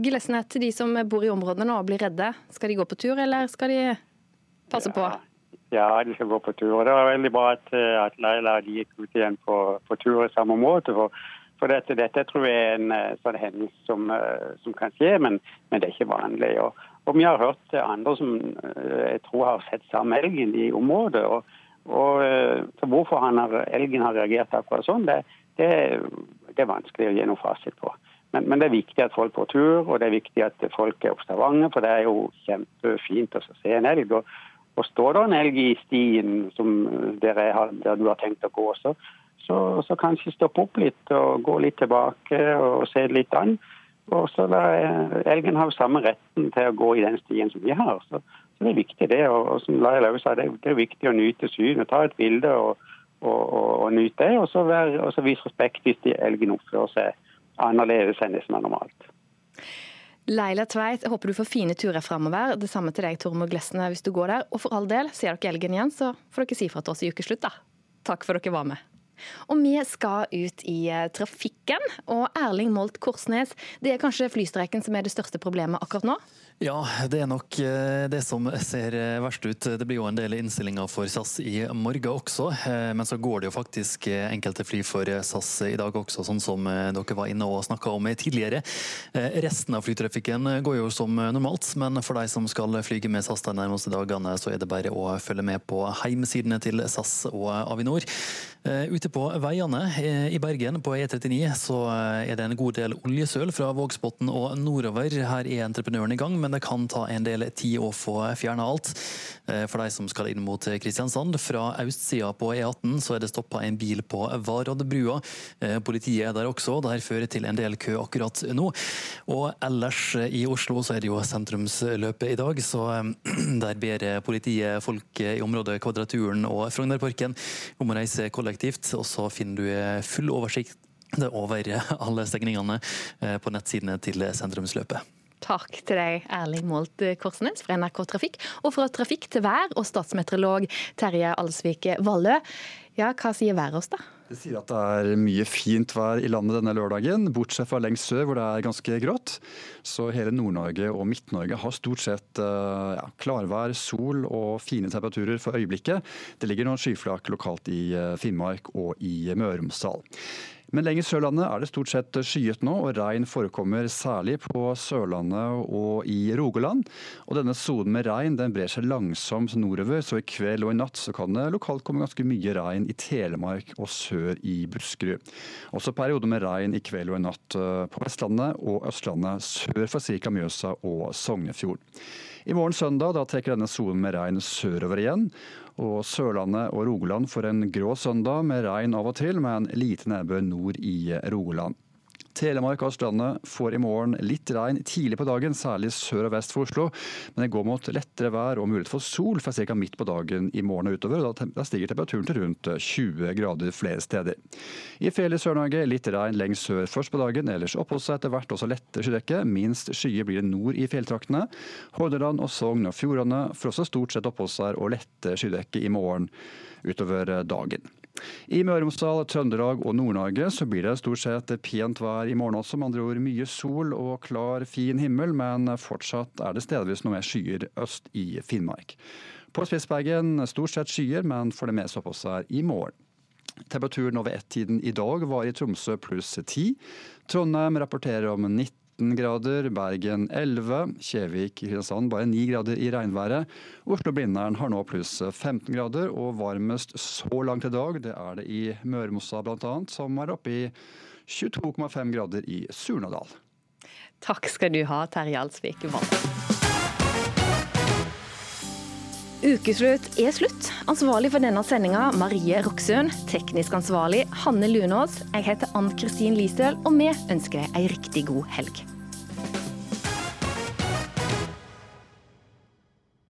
Glesnet til de som bor i områdene nå og blir redde. Skal de gå på tur, eller skal de passe på? Ja, de skal gå på tur. Og Det var veldig bra at, eh, at Leila gikk ut igjen på, på tur i samme område. For, for dette, dette, tror jeg er en eh, sånn hendelse som, som, kan skje, men, men, det er ikke vanlig. Og, og vi har hørt andre som jeg tror har sett samme elgen i området. og, og Hvorfor har, elgen har reagert akkurat sånn, det, det, det er vanskelig å gi noe fasit på. Men, men, det er viktig at folk får tur, og det er viktig at folk er observante. For det er jo kjempefint å se en elg. Og, og står det en elg i stien som der, har, der du har tenkt å gå, så, så, så, kanskje stoppe opp litt og gå litt tilbake og se litt an. Og så la Elgen har jo samme retten til å gå i den stien som vi har. Så, så det er viktig, det. Og, og som Laila sa, det, det, er viktig å nyte synet. Ta et bilde og, og, og nyte det. Og så, vær, og så vis respekt hvis de elgen oppfører seg annerledes enn det som er normalt. Leila Tveit, jeg håper du får fine turer framover. Det samme til deg, Tormod Glesne, hvis du går der. Og for all del, ser dere elgen igjen, så får dere si fra til oss i ukeslutt, da. Takk for dere var med. Og vi skal ut i eh, trafikken. Og Erling Molt Korsnes, det er kanskje flystreiken som er det største problemet akkurat nå? Ja, det er nok eh, det som ser eh, verst ut. Det blir jo en del innstillinger for SAS i morgen også. Men så går det jo faktisk enkelte fly for SAS i dag også, sånn som dere var inne og snakka om tidligere. Resten av flytrafikken går jo som normalt, men for de som skal flyge med SAS de nærmeste dagene, så er det bare å følge med på heimsidene til SAS og Avinor. Ute på veiene i Bergen på E39 så er det en god del oljesøl fra Vågsbotn og nordover. Her er entreprenøren i gang, men det kan ta en del tid å få fjerna alt. For de som skal inn mot Kristiansand, fra østsida på E18 så er det stoppa en bil på Varoddbrua. Politiet er der også, det her fører til en del kø akkurat nå. Og ellers i Oslo så er det jo sentrumsløpet i dag, så der ber politiet folk i området Kvadraturen og Frognerparken om å reise kollektivt og så finner du eh, full oversikt over alle stegningene eh, på nettsidene til sentrumsløpet. Takk til deg, Erling Målt Korsnes fra NRK Trafikk. Og fra trafikk til vær og statsmeteorolog Terje Alsvik Vallø. Ja, hva sier været oss, da? Det sier at det er mye fint vær i landet denne lørdagen, bortsett fra lengst sør hvor det er ganske grått. Så hele Nord-Norge og Midt-Norge har stort sett ja, klarvær, sol og fine temperaturer for øyeblikket. Det ligger noen skyflak lokalt i eh, Finnmark og i Møre og Romsdal. Men lenger Sørlandet er det stort sett skyet nå, og regn forekommer særlig på Sørlandet og i Rogaland. Og denne sonen med regn den brer seg langsomt nordover, så i kveld og i natt så kan det lokalt komme ganske mye regn i Telemark og sør i Buskerud. Også perioder med regn i kveld og i natt eh, på Vestlandet og Østlandet sør for ca. Mjøsa og Sognefjorden. I morgen søndag da trekker denne sonen med regn sørover igjen. Og Sørlandet og Rogaland får en grå søndag med regn av og til, med en lite nedbør nord i Rogaland. Telemark og Østlandet får i morgen litt regn tidlig på dagen, særlig sør og vest for Oslo. Men det går mot lettere vær og mulighet for sol fra ca. midt på dagen i morgen og utover. Da stiger temperaturen til rundt 20 grader flere steder. I fjellet i Sør-Norge litt regn lengst sør først på dagen, ellers oppholder seg etter hvert også lettere skydekke. Minst skyer blir det nord i fjelltraktene. Hordaland og Sogn og Fjordane får også stort sett oppholdsvær og lette skydekke i morgen utover dagen. I Møre og Romsdal, Trøndelag og Nord-Norge så blir det stort sett pent vær i morgen også. Med andre ord mye sol og klar, fin himmel, men fortsatt er det stedvis noe mer skyer øst i Finnmark. På Spitsbergen stort sett skyer, men for det meste oppholdsvær i morgen. Temperaturen over ett-tiden i dag var i Tromsø pluss 10. Trondheim rapporterer om 19 19 grader, Bergen 11, Kjevik Kristiansand bare 9 grader i regnværet. Oslo-Blindern har nå pluss 15 grader, og varmest så langt i dag det er det i Møremossa bl.a., som er oppe i 22,5 grader i Surnadal. Takk skal du ha, Terje Alsvik. Ukeslutt er slutt. Ansvarlig for denne sendinga Marie Roksøen. Teknisk ansvarlig Hanne Lunås. Jeg heter Ann Kristin Lisøl, og vi ønsker deg ei riktig god helg.